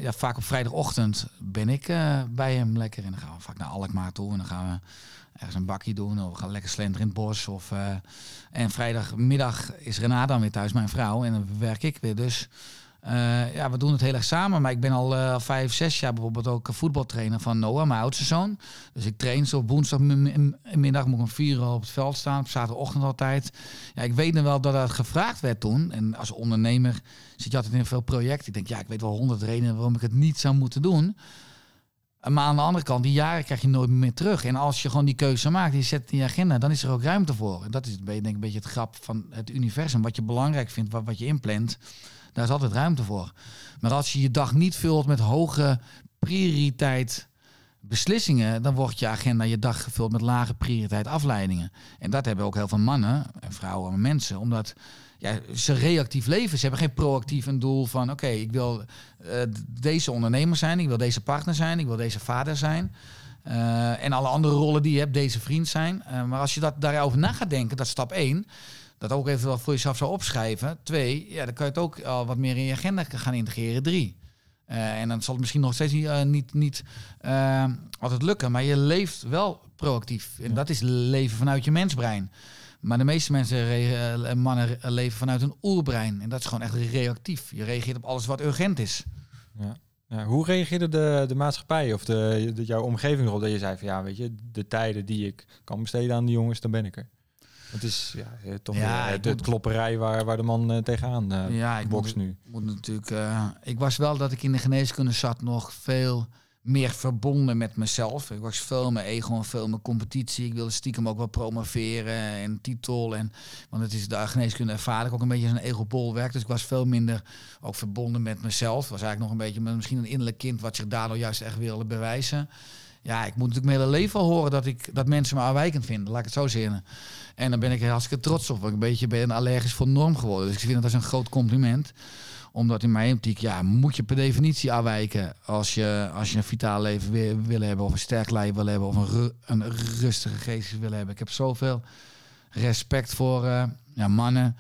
ja, vaak op vrijdagochtend ben ik bij hem lekker. En dan gaan we vaak naar Alkmaar toe. En dan gaan we ergens een bakje doen. Of we gaan lekker slenteren in het bos. Of, uh, en vrijdagmiddag is Renata dan weer thuis, mijn vrouw. En dan werk ik weer. Dus uh, ja, we doen het heel erg samen. Maar ik ben al uh, vijf, zes jaar bijvoorbeeld ook voetbaltrainer van Noah, mijn oudste zoon. Dus ik train zo op woensdagmiddag, moet ik om vier uur op het veld staan. Op zaterdagochtend altijd. Ja, ik weet nog wel dat dat gevraagd werd toen. En als ondernemer zit je altijd in veel projecten. Ik denk, ja, ik weet wel honderd redenen waarom ik het niet zou moeten doen. Maar aan de andere kant, die jaren krijg je nooit meer terug. En als je gewoon die keuze maakt, die zet in je agenda, dan is er ook ruimte voor. En dat is denk ik een beetje het grap van het universum. Wat je belangrijk vindt, wat, wat je inplant, daar is altijd ruimte voor. Maar als je je dag niet vult met hoge prioriteit beslissingen, dan wordt je agenda je dag gevuld met lage prioriteit afleidingen. En dat hebben ook heel veel mannen en vrouwen en mensen, omdat ja, ze reactief leven. Ze hebben geen proactief een doel van oké, ik wil uh, deze ondernemer zijn, ik wil deze partner zijn, ik wil deze vader zijn. Uh, en alle andere rollen die je hebt, deze vriend zijn. Uh, maar als je dat daarover na gaat denken, dat is stap 1. Dat ook even wel voor jezelf zou opschrijven. Twee, ja, dan kan je het ook al wat meer in je agenda gaan integreren. Drie. Uh, en dan zal het misschien nog steeds niet, niet, niet altijd lukken. Maar je leeft wel proactief. En ja. dat is leven vanuit je mensbrein. Maar de meeste mensen, uh, mannen, leven vanuit een oerbrein. En dat is gewoon echt reactief. Je reageert op alles wat urgent is. Ja. Ja, hoe reageerde de, de maatschappij of de, de, jouw omgeving erop dat je zei van ja, weet je, de tijden die ik kan besteden aan die jongens, dan ben ik er. Het is ja, eh, toch ja, het, het klopperij waar, waar de man uh, tegenaan uh, ja, ik bokst moet, nu. Moet natuurlijk, uh, ik was wel dat ik in de geneeskunde zat nog veel meer verbonden met mezelf. Ik was veel mijn ego en veel mijn competitie. Ik wilde stiekem ook wel promoveren en titel. En, want het is de geneeskunde ervaar ik ook een beetje een ego werk. Dus ik was veel minder ook verbonden met mezelf. Was eigenlijk nog een beetje misschien een innerlijk kind wat zich daardoor juist echt wilde bewijzen. Ja, ik moet natuurlijk mijn hele leven horen dat, ik, dat mensen me afwijkend vinden. Laat ik het zo zeggen. En dan ben ik er hartstikke trots op. Want ik een beetje ben allergisch voor norm geworden. Dus ik vind dat als een groot compliment omdat in mijn optiek, ja, moet je per definitie afwijken als je, als je een vitaal leven wil, wil hebben, of een sterk lijf wil hebben, of een, een rustige geest wil hebben. Ik heb zoveel respect voor uh, ja, mannen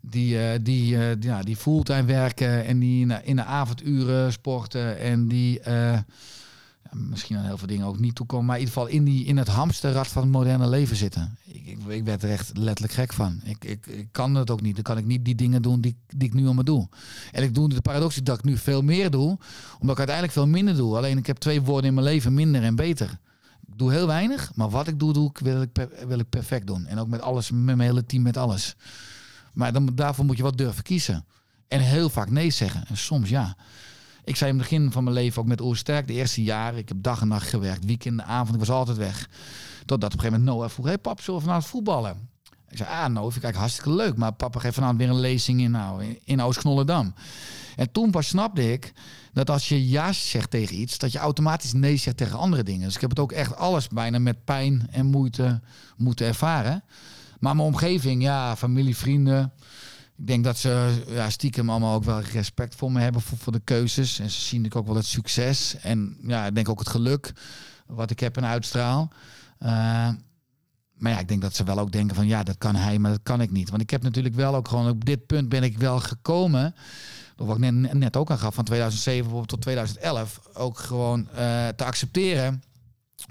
die, die, uh, die, ja, die fulltime werken en die in de, in de avonduren sporten en die misschien aan heel veel dingen ook niet toekomen. Maar in ieder geval in, die, in het hamsterrad van het moderne leven zitten. Ik, ik, ik werd er echt letterlijk gek van. Ik, ik, ik kan het ook niet. Dan kan ik niet die dingen doen die, die ik nu allemaal doe. En ik doe de paradox dat ik nu veel meer doe. Omdat ik uiteindelijk veel minder doe. Alleen ik heb twee woorden in mijn leven. Minder en beter. Ik doe heel weinig, maar wat ik doe, doe ik, wil, ik wil ik perfect doen. En ook met alles, met mijn hele team, met alles. Maar dan, daarvoor moet je wat durven kiezen. En heel vaak nee zeggen. En soms ja. Ik zei in het begin van mijn leven ook met Oersterk, de eerste jaren, ik heb dag en nacht gewerkt, weekend, avond, ik was altijd weg. Totdat op een gegeven moment Noah vroeg, hey pap, zullen we vanavond voetballen? Ik zei, ah, nou, vind ik hartstikke leuk. Maar papa geeft vanavond weer een lezing in, nou, in Oost-Knollendam. En toen pas snapte ik dat als je ja zegt tegen iets, dat je automatisch nee zegt tegen andere dingen. Dus ik heb het ook echt alles bijna met pijn en moeite moeten ervaren. Maar mijn omgeving, ja, familie, vrienden. Ik denk dat ze ja, stiekem allemaal ook wel respect voor me hebben voor, de keuzes. En ze zien ook wel het succes. En ja, ik denk ook het geluk wat ik heb en uitstraal. Uh, maar ja, ik denk dat ze wel ook denken van ja, dat kan hij, maar dat kan ik niet. Want ik heb natuurlijk wel ook gewoon op dit punt ben ik wel gekomen. Door wat ik net, net ook aan gaf, van 2007 tot 2011. Ook gewoon uh, te accepteren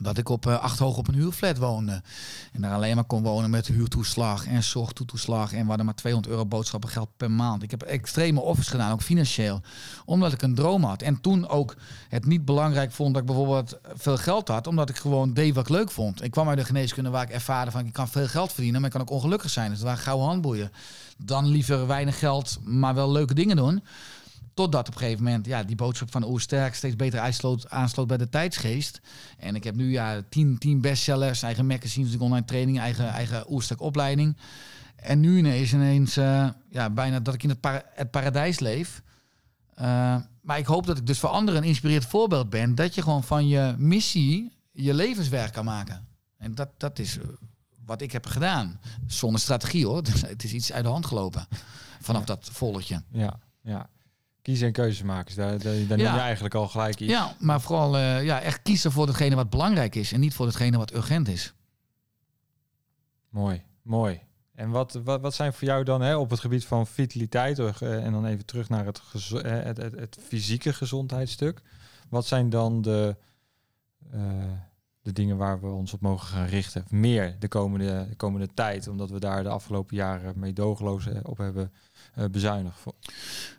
dat ik op uh, acht hoog op een huurflat woonde. En daar alleen maar kon wonen met huurtoeslag en zorgtoeslag. En we hadden maar 200 euro boodschappengeld per maand. Ik heb extreme offers gedaan, ook financieel. Omdat ik een droom had. En toen ook het niet belangrijk vond dat ik bijvoorbeeld veel geld had. Omdat ik gewoon deed wat ik leuk vond. Ik kwam uit de geneeskunde waar ik ervaarde van ik kan veel geld verdienen. Maar ik kan ook ongelukkig zijn. Dus dat waren gouden handboeien. Dan liever weinig geld, maar wel leuke dingen doen. Totdat op een gegeven moment ja, die boodschap van Oersterk steeds beter aansloot, aansloot bij de tijdsgeest. En ik heb nu ja, tien, tien bestsellers, eigen magazines, online training, eigen, eigen Oersterk opleiding. En nu ineens, ineens uh, ja, bijna dat ik in het, para het paradijs leef. Uh, maar ik hoop dat ik dus voor anderen een inspireerd voorbeeld ben. Dat je gewoon van je missie je levenswerk kan maken. En dat, dat is eh, wat ik heb gedaan. Zonder strategie hoor. het is iets uit de hand gelopen. Vanaf ja. dat volletje. Ja, ja kiezen en keuzes maken. Daar, daar, daar ja. neem je eigenlijk al gelijk iets. Ja, maar vooral uh, ja, echt kiezen voor datgene wat belangrijk is en niet voor datgene wat urgent is. Mooi, mooi. En wat, wat, wat zijn voor jou dan hè, op het gebied van vitaliteit, uh, en dan even terug naar het, uh, het, het, het, fysieke gezondheidsstuk. Wat zijn dan de, de dingen waar we ons op mogen gaan richten? Meer de komende, de komende tijd, omdat we daar de afgelopen jaren meedogenloos op hebben uh, bezuinigd.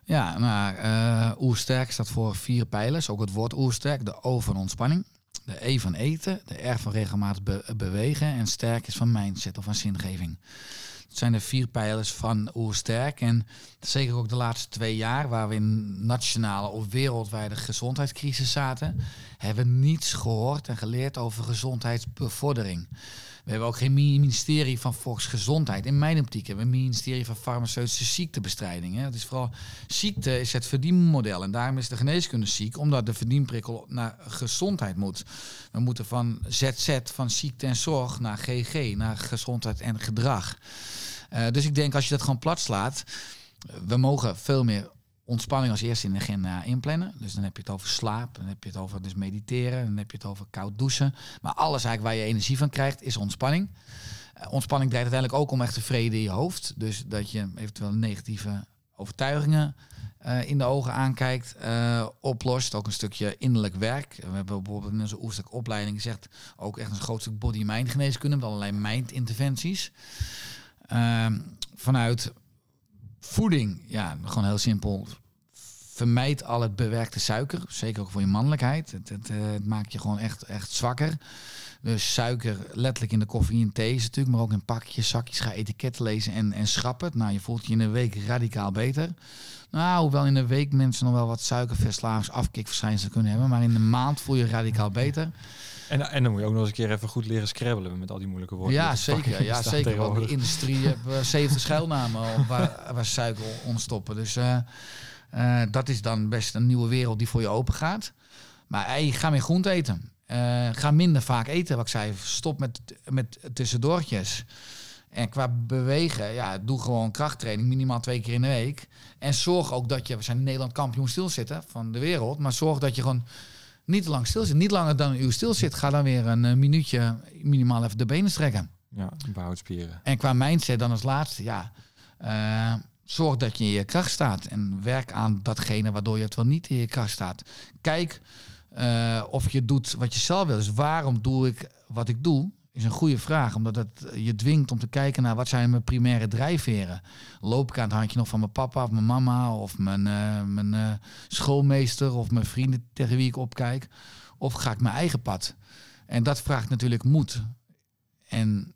Ja, nou, uh, oersterk staat voor vier pijlers. Ook het woord oersterk. De O van ontspanning. De E van eten. De R van regelmatig bewegen. En sterk is van mindset of van zingeving. Het zijn de vier pijlers van Oersterk. En zeker ook de laatste twee jaar, waar we in nationale of wereldwijde gezondheidscrisis zaten, hebben we niets gehoord en geleerd over gezondheidsbevordering. We hebben ook geen ministerie van volksgezondheid. In mijn optiek hebben we een ministerie van farmaceutische ziektebestrijding. Het is vooral ziekte is het verdienmodel. En daarom is de geneeskunde ziek, omdat de verdienprikkel naar gezondheid moet. We moeten van ZZ, van ziekte en zorg, naar GG, naar gezondheid en gedrag. Uh, dus ik denk als je dat gewoon plat slaat, we mogen veel meer ontspanning als eerste in de agenda inplannen. Dus dan heb je het over slaap, dan heb je het over dus mediteren, dan heb je het over koud douchen. Maar alles eigenlijk waar je energie van krijgt is ontspanning. Uh, ontspanning draait uiteindelijk ook om echt vrede in je hoofd. Dus dat je eventueel negatieve overtuigingen uh, in de ogen aankijkt, uh, oplost. Ook een stukje innerlijk werk. We hebben bijvoorbeeld in onze oerstuk opleiding gezegd ook echt een groot stuk body-mind geneeskunde met allerlei mind-interventies. Ehm, vanuit voeding, ja, gewoon heel simpel. Vermijd al het bewerkte suiker, zeker ook voor je mannelijkheid. Het, het, eh, het maakt je gewoon echt, echt zwakker. Dus suiker letterlijk in de koffie en thee is natuurlijk, maar ook in pakjes, zakjes. Ga etiketten lezen en, en schrappen. Nou, je voelt je in een week radicaal beter. Nou, hoewel in een week mensen nog wel wat suikerverslavings afkikverschijnselen kunnen hebben. Maar in de maand voel je radicaal beter. En, en dan moet je ook nog eens een keer even goed leren scrabbelen met al die moeilijke woorden. Ja, zeker. Ja, zeker. Want de industrie heeft 70 schuilnamen waar, waar suiker ontstoppen. Dus uh, uh, dat is dan best een nieuwe wereld die voor je open gaat. Maar hey, ga meer groente eten. Uh, ga minder vaak eten, wat ik zei. Stop met, met tussendoortjes. En qua bewegen, ja, doe gewoon krachttraining minimaal twee keer in de week. En zorg ook dat je, we zijn Nederland kampioen stilzitten van de wereld, maar zorg dat je gewoon niet lang stil zit. Niet langer dan een uur stil zit. Ga dan weer een uh, minuutje minimaal even de benen strekken. Ja, spieren. En qua mindset dan als laatste, ja. Uh, zorg dat je in je kracht staat. En werk aan datgene waardoor je het wel niet in je kracht staat. Kijk uh, of je doet wat je zelf wil. Dus waarom doe ik wat ik doe? Is een goede vraag, omdat het je dwingt om te kijken naar wat zijn mijn primaire drijfveren. Loop ik aan het handje nog van mijn papa of mijn mama of mijn, uh, mijn uh, schoolmeester of mijn vrienden tegen wie ik opkijk? Of ga ik mijn eigen pad? En dat vraagt natuurlijk moed. En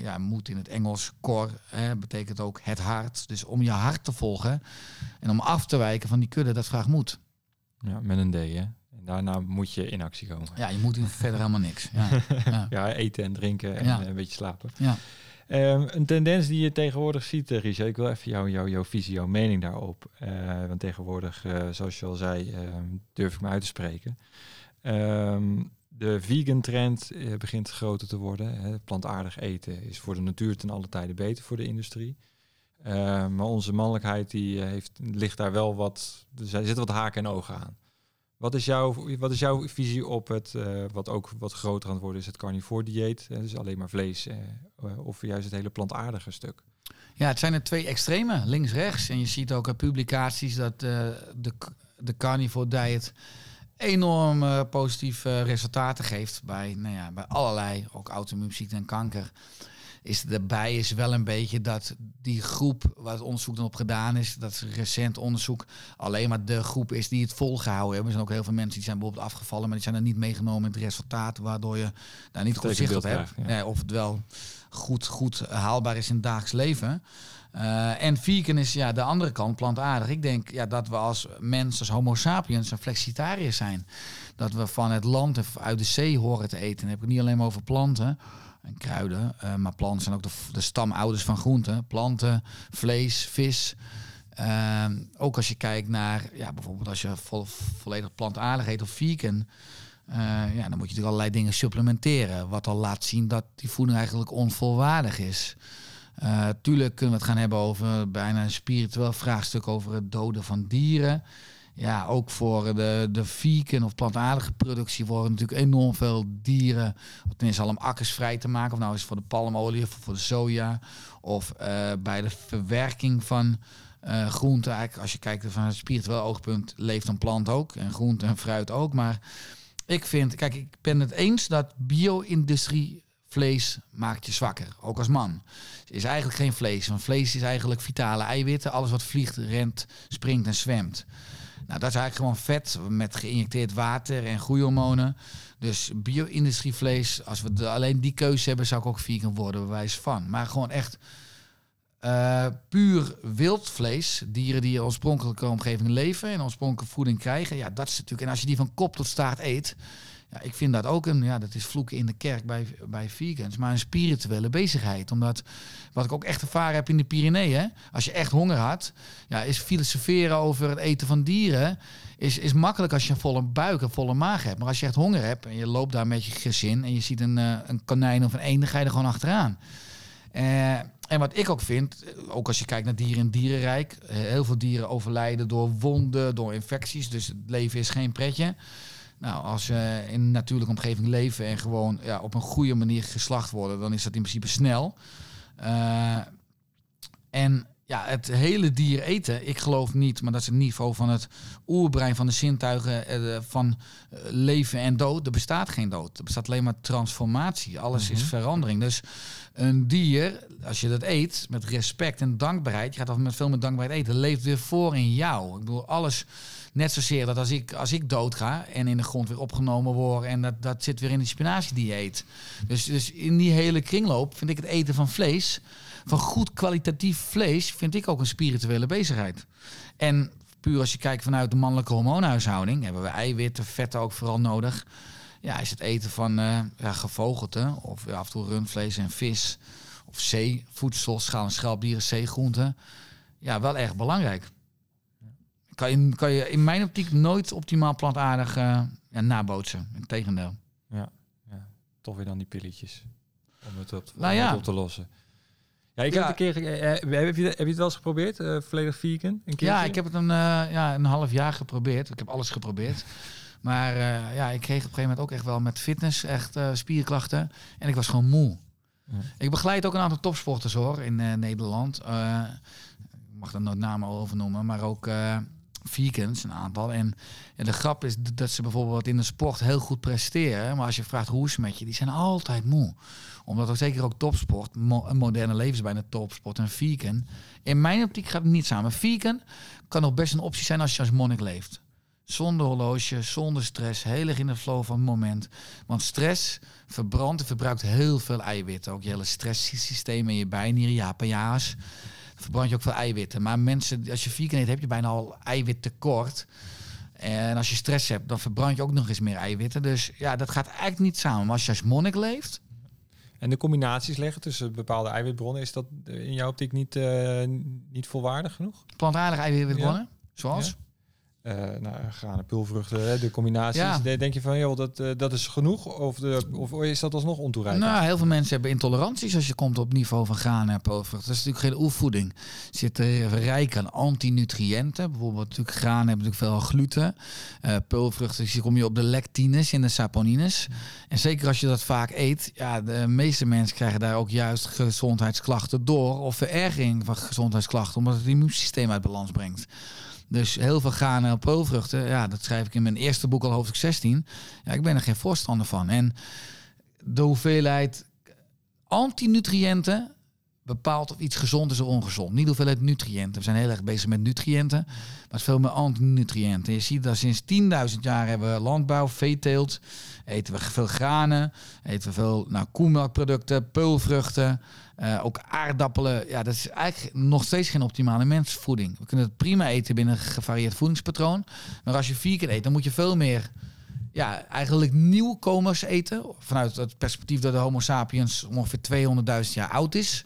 ja, moed in het Engels, core, hè, betekent ook het hart. Dus om je hart te volgen en om af te wijken van die kudde, dat vraagt moed. Ja, met een D, hè? Daarna moet je in actie komen. Ja, je moet verder helemaal niks. Ja, ja. ja eten en drinken en ja. een beetje slapen. Ja. Um, een tendens die je tegenwoordig ziet, uh, Richard, ik wil even jou, jou, jouw visie, jouw mening daarop. Uh, want tegenwoordig, uh, zoals je al zei, ehm, durf ik me uit te spreken. Um, de vegan trend begint groter te worden. Hè. Plantaardig eten is voor de natuur ten alle tijden beter voor de industrie. maar onze mannelijkheid die heeft, ligt daar wel wat, er zitten wat haken en ogen aan. Wat is, jouw, wat is jouw visie op het, uh, wat ook wat groter aan het worden is, het carnivore dieet? dus alleen maar vlees, uh, of juist het hele plantaardige stuk? Ja, het zijn er twee extreme, links-rechts. En je ziet ook publicaties dat de, de carnivore diet enorm positieve resultaten geeft bij, nou ja, bij allerlei, ook auto-immuunziekten en kanker is erbij is wel een beetje dat die groep waar het onderzoek dan op gedaan is, dat recent onderzoek, alleen maar de groep is die het volgehouden hebben. Er zijn ook heel veel mensen die zijn bijvoorbeeld afgevallen, maar die zijn er niet meegenomen in het resultaat, waardoor je daar niet goed zicht op hebt. Ja. of het wel goed, goed haalbaar is in het dagelijks leven. Uh, en vegan is ja, de andere kant, plantaardig. Ik denk ja, dat we als mens, als homo sapiens, een flexitariër zijn. Dat we van het land en uit de zee horen te eten. Dan heb ik het niet alleen maar over planten en kruiden. Uh, maar planten zijn ook de, de stamouders van groenten. Planten, vlees, vis. Uh, ook als je kijkt naar, ja, bijvoorbeeld als je vo volledig plantaardig eet of vegan. Uh, ja, dan moet je natuurlijk allerlei dingen supplementeren. Wat al laat zien dat die voeding eigenlijk onvolwaardig is. Uh, tuurlijk kunnen we het gaan hebben over bijna een spiritueel vraagstuk over het doden van dieren ja, ook voor de, de vegan of plantaardige productie worden natuurlijk enorm veel dieren. Ten eerste al om akkers vrij te maken. Of nou is het voor de palmolie of voor de soja. Of uh, bij de verwerking van uh, groenten. Eigenlijk als je kijkt van het spiritueel oogpunt leeft een plant ook. En groente en fruit ook. Maar ik vind, kijk, ik ben het eens dat bio-industrie vlees maakt je zwakker, ook als man. Het is eigenlijk geen vlees, want vlees is eigenlijk vitale eiwitten. Alles wat vliegt, rent, springt en zwemt. Nou, dat is eigenlijk gewoon vet met geïnjecteerd water en groeihormonen. Dus bio-industrievlees, als we alleen die keuze hebben, zou ik ook vegan worden, bewijs van. Maar gewoon echt uh, puur wildvlees, dieren die in oorspronkelijke omgeving leven en oorspronkelijke voeding krijgen. Ja, dat is natuurlijk. En als je die van kop tot staart eet, ja, ik vind dat ook een, ja, dat is vloeken in de kerk bij, bij vegans, maar een spirituele bezigheid. Omdat, wat ik ook echt ervaren heb in de Pyreneeën, als je echt honger had, ja, is filosoferen over het eten van dieren, is, is makkelijk als je een volle buik, een volle maag hebt. Maar als je echt honger hebt en je loopt daar met je gezin en je ziet een, uh, een konijn of een eend, dan ga je er gewoon achteraan. Uh, en wat ik ook vind, ook als je kijkt naar dieren in dierenrijk, heel veel dieren overlijden door wonden, door infecties, dus het leven is geen pretje. Nou, als ze in een natuurlijke omgeving leven en gewoon ja, op een goede manier geslacht worden, dan is dat in principe snel. Uh, en ja, het hele dier eten, ik geloof niet, maar dat is het niveau van het oerbrein van de zintuigen uh, van uh, leven en dood. Er bestaat geen dood. Er bestaat alleen maar transformatie. Alles mm -hmm. is mhm. verandering. Dus een dier, als je dat eet met respect en dankbaarheid, je gaat af met veel met dankbaarheid eten, leeft weer voor in jou. Ik bedoel, alles Net zozeer dat als ik, als ik dood ga en in de grond weer opgenomen word en dat, dat zit weer in de spinazie die je eet. Dus, dus in die hele kringloop vind ik het eten van vlees, van goed kwalitatief vlees, vind ik ook een spirituele bezigheid. En puur als je kijkt vanuit de mannelijke hormoonhuishouding, hebben we eiwitten, vetten ook vooral nodig. Ja, is het eten van uh, ja, gevogelte of ja, af en toe rundvlees en vis of zeevoedsel, schaal- en schelpdieren, zeegroenten. Ja, wel erg belangrijk kan je, kan je in mijn optiek nooit optimaal plantaardig uh, ja, nabootsen. Integendeel. Ja, ja, toch weer dan die pilletjes om het op, nou ja. op te lossen. Ja, ik heb het een keer. Uh, heb, je, heb je het wel eens geprobeerd? Uh, volledig vegan? Een ja, ik heb het een, uh, ja, een half jaar geprobeerd. Ik heb alles geprobeerd. Maar ja, ik kreeg op een gegeven moment ook echt wel met fitness echt spierklachten. En ik was gewoon moe. Ja. Ik begeleid ook een aantal topsporters hoor in Nederland. ik mag er nooit namen over noemen, maar ook vegans, een aantal. En de grap is dat ze bijvoorbeeld in de sport heel goed presteren. Maar als je vraagt hoe is het met je, die zijn altijd moe. Omdat ook zeker ook topsport, een moderne levensbijna topsport en vegan. In mijn optiek gaat het niet samen. Vegan kan nog best een optie zijn als je als monnik leeft. Zonder horloge, zonder stress, heel erg in de flow van het moment. Want stress verbrandt en verbruikt heel veel eiwitten. Ook je hele stresssysteem in je bijnieren, ja, paja's. Verbrand je ook veel eiwitten. Maar mensen, als je vier keer eet, heb je bijna al eiwittekort. En als je stress hebt, dan verbrand je ook nog eens meer eiwitten. Dus ja, dat gaat eigenlijk niet samen. Maar als je als monnik leeft, en de combinaties leggen tussen bepaalde eiwitbronnen, is dat in jouw optiek niet, uh, niet volwaardig genoeg? Plantaardige eiwitbronnen, zoals? Uh, nou, granen, pulvruchten, de combinaties. Ja. Denk je van, joh, dat, uh, dat is genoeg? Of, de, of is dat alsnog ontoereikend? Nou, heel veel mensen hebben intoleranties als je komt op niveau van granen en pulvruchten. Dat is natuurlijk geen oefvoeding. Zit er rijk aan antinutriënten. Bijvoorbeeld natuurlijk granen hebben natuurlijk veel gluten. Uh, pulvruchten, dus je kom je op de lectines en de saponines. En zeker als je dat vaak eet, ja, de meeste mensen krijgen daar ook juist gezondheidsklachten door. Of verergering van gezondheidsklachten, omdat het immuunsysteem uit balans brengt. Dus heel veel granen en peulvruchten, ja, dat schrijf ik in mijn eerste boek al hoofdstuk 16. Ja, ik ben er geen voorstander van. En de hoeveelheid antinutriënten bepaalt of iets gezond is of ongezond. Niet de hoeveelheid nutriënten. We zijn heel erg bezig met nutriënten, maar veel meer antinutriënten. Je ziet dat sinds 10.000 jaar hebben we landbouw, veeteelt, eten we veel granen, eten we veel nou, koemelkproducten, peulvruchten, uh, ook aardappelen. Ja, dat is eigenlijk nog steeds geen optimale mensvoeding. We kunnen het prima eten binnen een gevarieerd voedingspatroon. Maar als je vier keer eet, dan moet je veel meer ja, eigenlijk nieuwkomers eten. Vanuit het perspectief dat de Homo sapiens ongeveer 200.000 jaar oud is.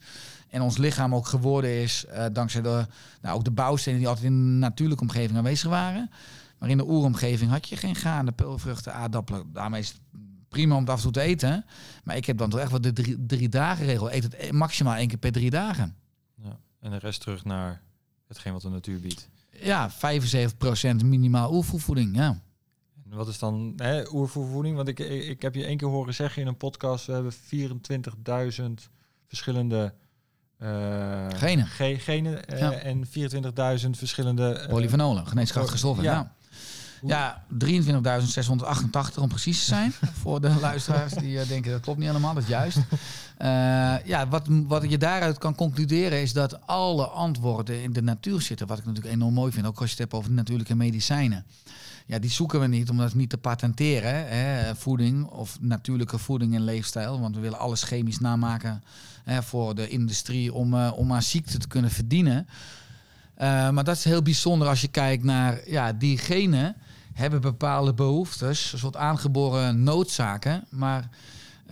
En ons lichaam ook geworden is uh, dankzij de, nou, ook de bouwstenen die altijd in de natuurlijke omgeving aanwezig waren. Maar in de oeromgeving had je geen granen, peulvruchten, aardappelen. Daarmee is het prima om het af en toe te eten. Maar ik heb dan toch echt wel de drie, drie dagen regel. Eet het maximaal één keer per drie dagen. Ja, en de rest terug naar hetgeen wat de natuur biedt. Ja, 75% minimaal oervoervoeding, ja. En wat is dan hè, oervoervoeding? Want ik, ik, heb je één keer horen zeggen in een podcast... we hebben 24.000 verschillende... Uh, genen. Ge genen uh, en 24.000 verschillende... Uh, Polyfenolen, geneeskrachtige stoffen, ja. ja. Ja, 23.688 om precies te zijn. voor de luisteraars die uh, denken dat klopt niet helemaal, dat is juist. Uh, ja, wat, wat je daaruit kan concluderen is dat alle antwoorden in de natuur zitten. Wat ik natuurlijk enorm mooi vind, ook als je het hebt over natuurlijke medicijnen. Ja, die zoeken we niet om dat niet te patenteren. Hè, voeding of natuurlijke voeding en leefstijl. Want we willen alles chemisch namaken hè, voor de industrie om, uh, om aan ziekte te kunnen verdienen. maar dat is heel bijzonder als je kijkt naar ja, diegene hebben bepaalde behoeftes, een soort aangeboren noodzaken. Maar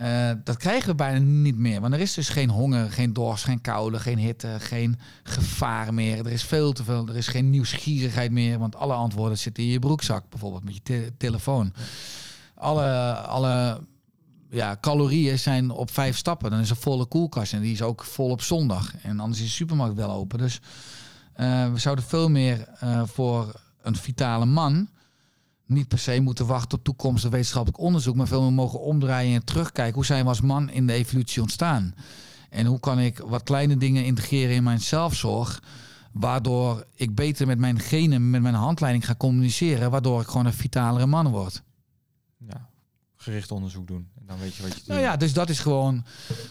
uh, dat krijgen we bijna niet meer. Want er is dus geen honger, geen dorst, geen koude, geen hitte, geen gevaar meer. Er is veel te veel, er is geen nieuwsgierigheid meer. Want alle antwoorden zitten in je broekzak, bijvoorbeeld met je telefoon. Alle, alle ja, calorieën zijn op vijf stappen. Dan is er volle koelkast en die is ook vol op zondag. En anders is de supermarkt wel open. Dus uh, we zouden veel meer uh, voor een vitale man niet per se moeten wachten op toekomstig wetenschappelijk onderzoek, maar veel meer mogen omdraaien en terugkijken. Hoe zijn we als man in de evolutie ontstaan? En hoe kan ik wat kleine dingen integreren in mijn zelfzorg, waardoor ik beter met mijn genen, met mijn handleiding ga communiceren, waardoor ik gewoon een vitalere man word. Ja, gericht onderzoek doen. En dan weet je wat je Nou ja, dus dat is gewoon...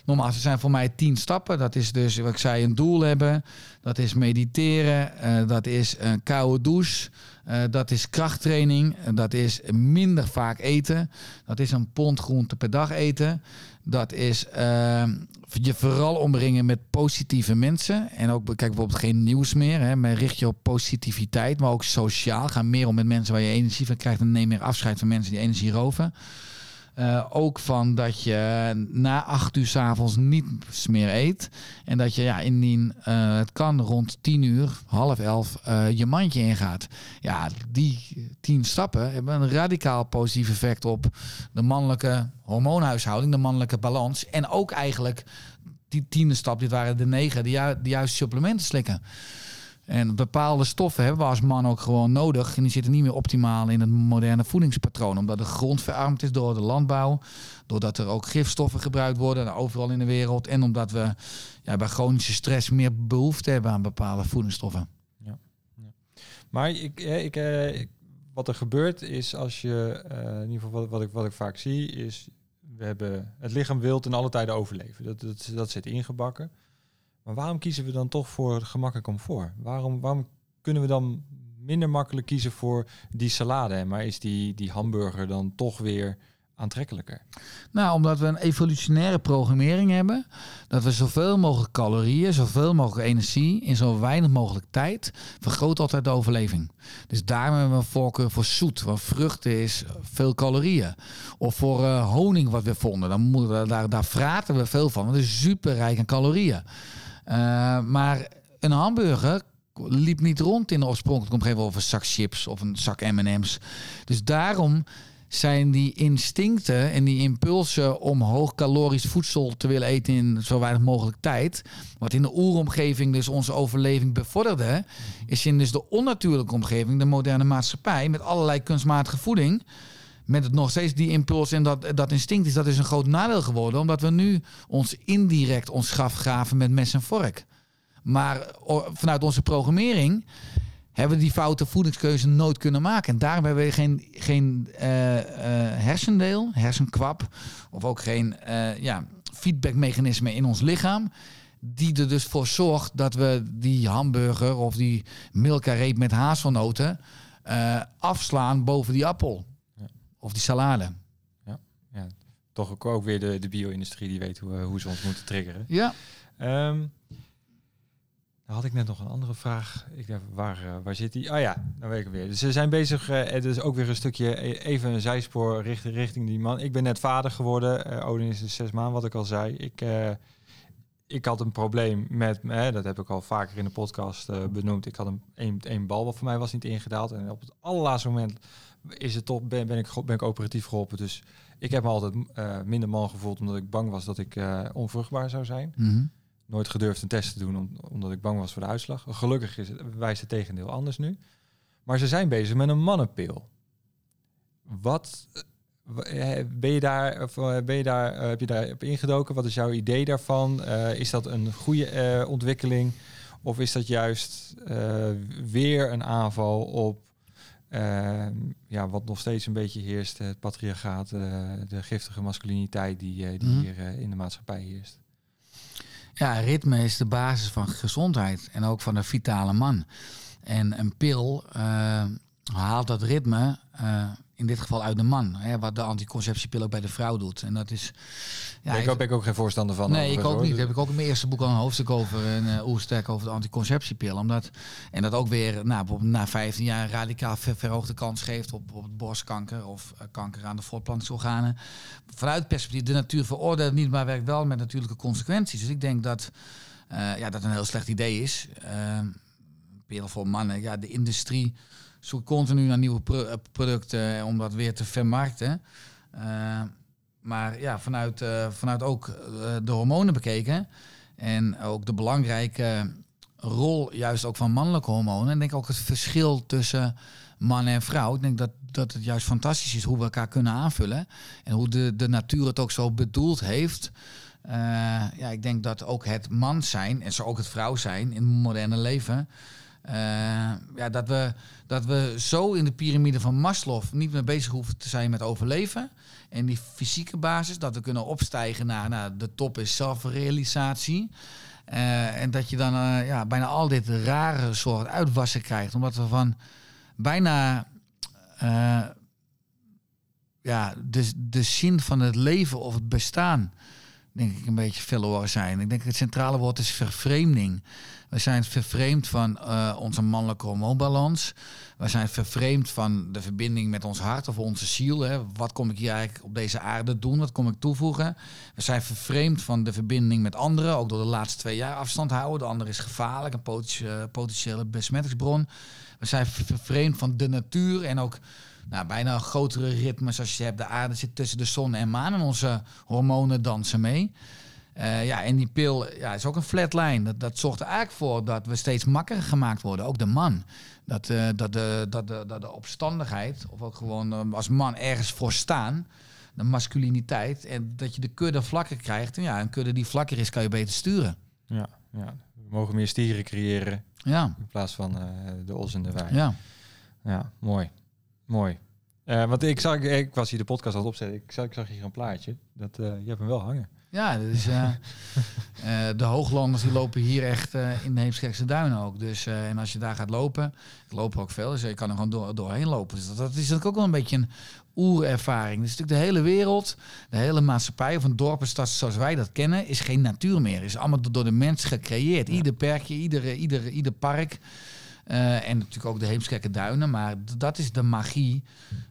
Normaal, er zijn voor mij tien stappen. Dat is dus, wat ik zei, een doel hebben. Dat is mediteren. Uh, dat is een koude douche. Uh, dat is krachttraining. Dat is minder vaak eten. Dat is een pond groente per dag eten. Dat is je vooral omringen met positieve mensen. En ook, kijk bijvoorbeeld geen nieuws meer. Hè, maar richt je op positiviteit, maar ook sociaal. Ga meer om met mensen waar je energie van krijgt. En neem meer afscheid van mensen die energie roven. Uh, ook van dat je na acht uur s'avonds niet meer eet. En dat je ja, indien uh, het kan rond tien uur, half elf, uh, je mandje ingaat. Ja, die tien stappen hebben een radicaal positief effect op de mannelijke hormoonhuishouding, de mannelijke balans. En ook eigenlijk die tiende stap, dit waren de negen, de, ju juiste supplementen slikken. En bepaalde stoffen hebben we als man ook gewoon nodig. En die zitten niet meer optimaal in het moderne voedingspatroon. Omdat de grond verarmd is door de landbouw. Doordat er ook gifstoffen gebruikt worden overal in de wereld. En omdat we ja, bij chronische stress meer behoefte hebben aan bepaalde voedingsstoffen. Ja. ja. Maar ik, ik, eh, wat er gebeurt is als je, uh, in ieder geval wat, wat, ik, wat ik vaak zie, is we hebben het lichaam wil in alle tijden overleven. Dat, dat, dat zit ingebakken. Maar waarom kiezen we dan toch voor gemak en comfort? Waarom, waarom kunnen we dan minder makkelijk kiezen voor die salade. Maar is die, die hamburger dan toch weer aantrekkelijker? Nou, omdat we een evolutionaire programmering hebben. Dat we zoveel mogelijk calorieën, zoveel mogelijk energie in zo weinig mogelijk tijd vergroot altijd de overleving. Dus daarom hebben we een voorkeur voor zoet. Want vruchten is veel calorieën. Of voor uh, honing wat we vonden. Dan moeten daar, daar vraten we veel van. Want het is super rijk aan calorieën. Uh, maar een hamburger liep niet rond in de oorspronkelijke omgeving of een zak chips of een zak M&M's. Dus daarom zijn die instincten en die impulsen om hoogcalorisch voedsel te willen eten in zo weinig mogelijk tijd, wat in de oeromgeving dus onze overleving bevorderde, is in dus de onnatuurlijke omgeving, de moderne maatschappij, met allerlei kunstmatige voeding, met het nog steeds die impuls en dat, dat instinct is, dat is een groot nadeel geworden, omdat we nu ons indirect ons graf graven met mes en vork. Maar vanuit onze programmering hebben we die foute voedingskeuze nooit kunnen maken. En daarom hebben we geen, geen uh, uh, hersendeel, hersenkwap, of ook geen uh, ja, feedbackmechanisme in ons lichaam. Die er dus voor zorgt dat we die hamburger of die milka met hazelnoten afslaan boven die appel. Of die salade. Ja, ja. toch ook, ook weer de, de bio-industrie die weet hoe, hoe ze ons moeten triggeren. Ja. Um, had ik net nog een andere vraag. Ik dacht, waar, uh, waar zit die? Oh ja, dan weet ik weer. Dus ze zijn bezig, uh, het is ook weer een stukje, e-, even een zijspoor richting, richting die man. Ik ben net vader geworden. Uh, Odin is dus zes maanden, wat ik al zei. Ik, ik had een probleem met, dat heb ik al vaker in de podcast benoemd. Ik had een, een, een bal wat voor mij was niet ingedaald. En op het allerlaatste moment is het toch, ben, ben, ik, ben ik operatief geholpen. Dus ik heb me altijd minder man gevoeld, omdat ik bang was dat ik onvruchtbaar zou zijn. Mm nooit gedurfd een test te doen omdat ik bang was voor de uitslag. Gelukkig is het, wijst het tegendeel anders nu. Maar ze zijn bezig met een mannenpil. Wat eh, eh, ben je daar, eh, ben je daar, heb je daar op ingedoken? Wat is jouw idee daarvan? is dat een goede ontwikkeling? Of is dat juist weer een aanval op ja, wat nog steeds een beetje heerst, het patriarchaat, de giftige masculiniteit die, die mhm. hier in de maatschappij heerst? Ja, ritme is de basis van gezondheid en ook van een vitale man. En een pil haalt dat ritme in dit geval uit de man. Hè, wat de anticonceptiepil ook bij de vrouw doet. En dat is. Ja, ik, ben ik ook geen voorstander van. Nee, ik ook niet. Daar heb ik ook in mijn eerste boek al een hoofdstuk over. En uh, oersterk over de anticonceptiepil. Omdat, en dat ook weer nou, na 15 jaar een radicaal ver, verhoogde kans geeft op, op borstkanker of uh, kanker aan de voortplantingsorganen. Vanuit perspectief, de natuur veroordeelt niet, maar werkt wel met natuurlijke consequenties. Dus ik denk dat uh, ja, dat een heel slecht idee is. pil voor mannen, ja, de industrie zoek continu naar nieuwe pro producten eh, om dat weer te vermarkten. Uh, maar ja, vanuit, uh, vanuit ook de hormonen bekeken en ook de belangrijke rol juist ook van mannelijke hormonen. En denk ook het verschil tussen man en vrouw. Ik denk dat, dat het juist fantastisch is hoe we elkaar kunnen aanvullen. En hoe de, de natuur het ook zo bedoeld heeft. Ja, ik denk dat ook het man zijn en zo ook het vrouw zijn in het moderne leven uh, ja, dat, we, dat we zo in de piramide van Maslow niet meer bezig hoeven te zijn met overleven. En die fysieke basis, dat we kunnen opstijgen naar de top is zelfrealisatie. Uh, en dat je dan uh, ja, bijna al dit rare soort uitwassen krijgt. Omdat we van bijna ja, de, de zin van het leven of het bestaan denk ik, een beetje verloren zijn. Ik denk het centrale woord is vervreemding. We zijn vervreemd van uh, onze mannelijke hormoonbalans. We zijn vervreemd van de verbinding met ons hart of onze ziel. Hè. Wat kom ik hier eigenlijk op deze aarde doen? Wat kom ik toevoegen? We zijn vervreemd van de verbinding met anderen. Ook door de laatste twee jaar afstand houden. De ander is gevaarlijk, een potentiële, potentiële besmettingsbron. We zijn vervreemd van de natuur en ook nou, bijna grotere ritmes als je hebt. De aarde zit tussen de zon en maan en onze hormonen dansen mee. Uh, ja, en die pil ja, is ook een flatline. Dat, dat zorgt er eigenlijk voor dat we steeds makkelijker gemaakt worden. Ook de man. Dat, uh, dat, de, dat, de, dat de opstandigheid, of ook gewoon uh, als man ergens voor staan, de masculiniteit, en dat je de kudde vlakker krijgt. En ja, een kudde die vlakker is, kan je beter sturen. Ja, ja. we mogen meer stieren creëren. Ja. In plaats van de os en de wijn. Ja. Ja, mooi. Mooi. Want ik zag, ik was hier de podcast al opzetten. Ik zag, ik zag hier een plaatje. Dat, je hebt hem wel hangen. Ja, dus, uh, de hooglanders die lopen hier echt in de Heemskerkse duinen ook. Dus, en als je daar gaat lopen, ik loop ook veel, dus je kan er gewoon door, doorheen lopen. Dus dat, dat is natuurlijk ook wel een beetje een oerervaring. Dus natuurlijk de hele wereld, de hele maatschappij of een dorp, stad zoals wij dat kennen, is geen natuur meer. Is allemaal door de mens gecreëerd. Ieder perkje, ieder, ieder, ieder park. Uh, en natuurlijk ook de Heemskerke duinen. Maar dat is de magie.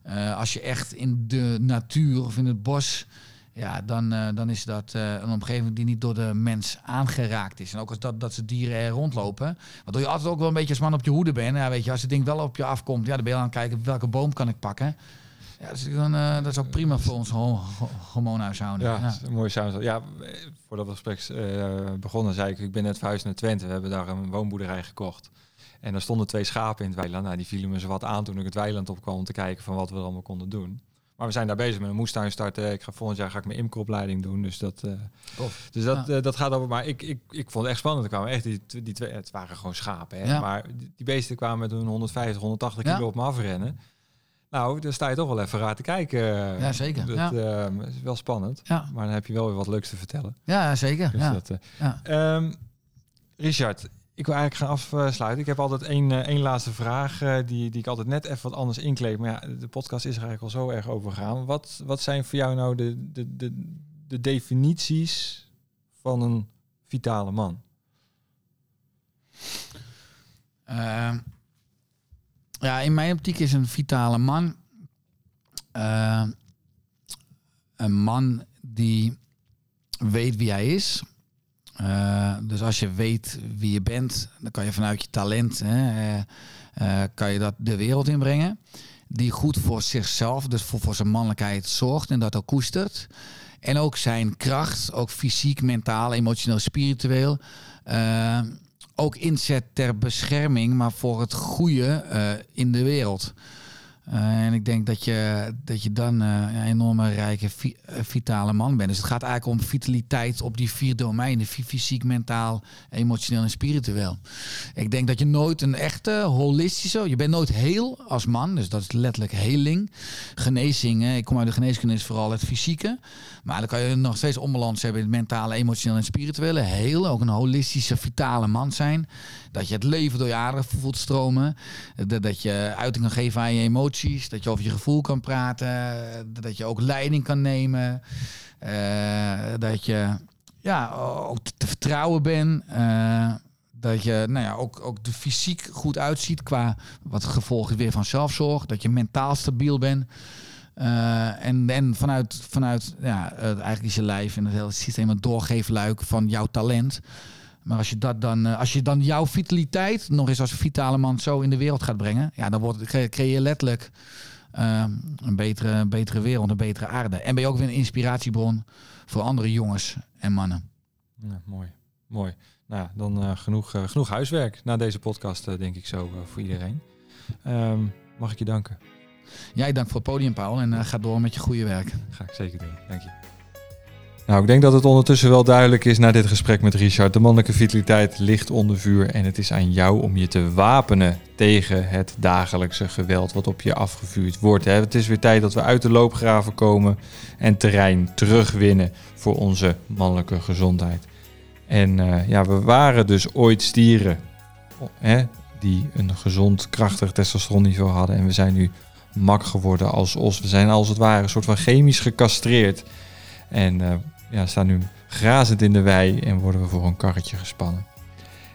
Uh, als je echt in de natuur of in het bos ja, dan, uh, dan is dat uh, een omgeving die niet door de mens aangeraakt is. En ook als dat, dat ze dieren er rondlopen. Waardoor je altijd ook wel een beetje als man op je hoede bent. Ja, weet je, als het ding wel op je afkomt, ja, dan ben je aan het kijken welke boom kan ik pakken. Ja, dat is, dan, uh, dat is ook prima voor ons hormoonhuishouden. Ja, ja. een mooie samen. Ja, voordat we gesprek begonnen, zei ik, ik ben net verhuisd naar Twente. We hebben daar een woonboerderij gekocht. En er stonden twee schapen in het weiland. Nou, die vielen me zo wat aan toen ik het weiland opkwam om te kijken van wat we er allemaal konden doen. Maar we zijn daar bezig met een moestuin starten. Ik ga volgend jaar ga ik mijn imkeropleiding doen. Dus dat, uh, dus dat, ja. uh, dat gaat over. Maar ik, ik, ik vond het echt spannend. Er kwamen echt die, die twee. Het waren gewoon schapen. Hè? Ja. Maar die, beesten kwamen met hun 150, 180 kilo op me afrennen. Nou, dan sta je toch wel even raar te kijken. Ja, zeker. Dat uh, is wel spannend. Ja. Maar dan heb je wel weer wat leuks te vertellen. Ja, zeker. Dus. Dat. Um, Richard, ik wil eigenlijk gaan afsluiten. Ik heb altijd één, uh, één laatste vraag uh, die, die ik altijd net even wat anders inkleed. Maar ja, de podcast is er eigenlijk al zo erg over gegaan. Wat, wat zijn voor jou nou de, de, de, de definities van een vitale man? Uh, ja, in mijn optiek is een vitale man een man die weet wie hij is uh, dus als je weet wie je bent, dan kan je vanuit je talent hè, uh, uh, kan je dat de wereld inbrengen. Die goed voor zichzelf, dus voor, voor zijn mannelijkheid zorgt en dat ook koestert. En ook zijn kracht, ook fysiek, mentaal, emotioneel, spiritueel. ook inzet ter bescherming, maar voor het goede in de wereld. Uh, en ik denk dat je, dat je dan uh, een enorme rijke, uh, vitale man bent. Dus het gaat eigenlijk om vitaliteit op die vier domeinen. Fysiek, mentaal, emotioneel en spiritueel. Ik denk dat je nooit een echte holistische... Je bent nooit heel als man. Dus dat is letterlijk heling. Genezing, ik kom uit de geneeskunde, is vooral het fysieke. Maar dan kan je nog steeds onbalans hebben in het mentale, emotioneel en spirituele. Heel, ook een holistische, vitale man zijn. Dat je het leven door je aderen voelt stromen. Dat je uiting kan geven aan je emoties. Dat je over je gevoel kan praten. Dat je ook leiding kan nemen. Uh, dat je ja, ook te vertrouwen bent. Uh, dat je nou ja, ook, ook de fysiek goed uitziet qua wat gevolg weer van zelfzorg. Dat je mentaal stabiel bent. Uh, en, en vanuit, vanuit ja, eigenlijk is je lijf en het hele systeem een doorgeefluik van jouw talent. Maar als je, dat dan, uh, als je dan jouw vitaliteit nog eens als vitale man zo in de wereld gaat brengen, ja, dan wordt, creëer je letterlijk uh, een, betere, een betere wereld, een betere aarde. En ben je ook weer een inspiratiebron voor andere jongens en mannen. Ja, mooi, mooi. Nou, dan uh, genoeg, genoeg huiswerk na deze podcast, denk ik zo, voor iedereen. Um, mag ik je danken? Jij dank voor het podium, Paul. En ga door met je goede werk. Ga ik zeker doen. Dank je. Nou, ik denk dat het ondertussen wel duidelijk is na dit gesprek met Richard. De mannelijke vitaliteit ligt onder vuur en het is aan jou om je te wapenen tegen het dagelijkse geweld wat op je afgevuurd wordt. Het is weer tijd dat we uit de loopgraven komen en terrein terugwinnen voor onze mannelijke gezondheid. En uh, ja, we waren dus ooit stieren hè, die een gezond, krachtig testosteronniveau hadden en we zijn nu mak geworden als os. We zijn als het ware een soort van chemisch gecastreerd. En uh, ja, staan nu grazend in de wei en worden we voor een karretje gespannen.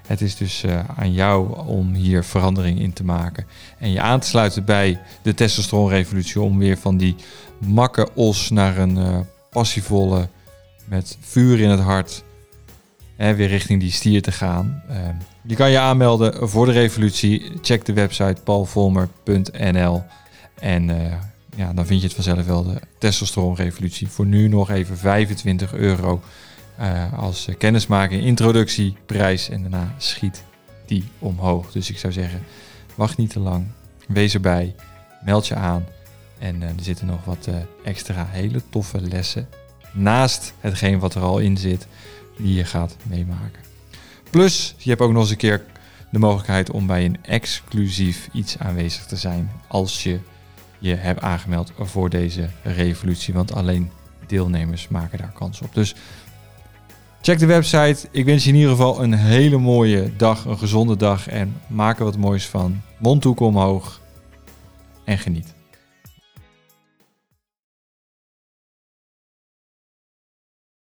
Het is dus uh, aan jou om hier verandering in te maken. En je aan te sluiten bij de testosteronrevolutie. Om weer van die makke os naar een uh, passievolle, met vuur in het hart, hè, weer richting die stier te gaan. Uh, je kan je aanmelden voor de revolutie. Check de website paulvolmer.nl. En uh, ja, dan vind je het vanzelf wel de testosteronrevolutie. Voor nu nog even 25 euro uh, als kennismaking, introductieprijs. En daarna schiet die omhoog. Dus ik zou zeggen, wacht niet te lang. Wees erbij. Meld je aan. En uh, er zitten nog wat extra hele toffe lessen. Naast hetgeen wat er al in zit, die je gaat meemaken. Plus, je hebt ook nog eens een keer de mogelijkheid om bij een exclusief iets aanwezig te zijn als je je hebt aangemeld voor deze revolutie. Want alleen deelnemers maken daar kans op. Dus Check de website. Ik wens je in ieder geval een hele mooie dag, een gezonde dag en maak er wat moois van. Mond omhoog en geniet.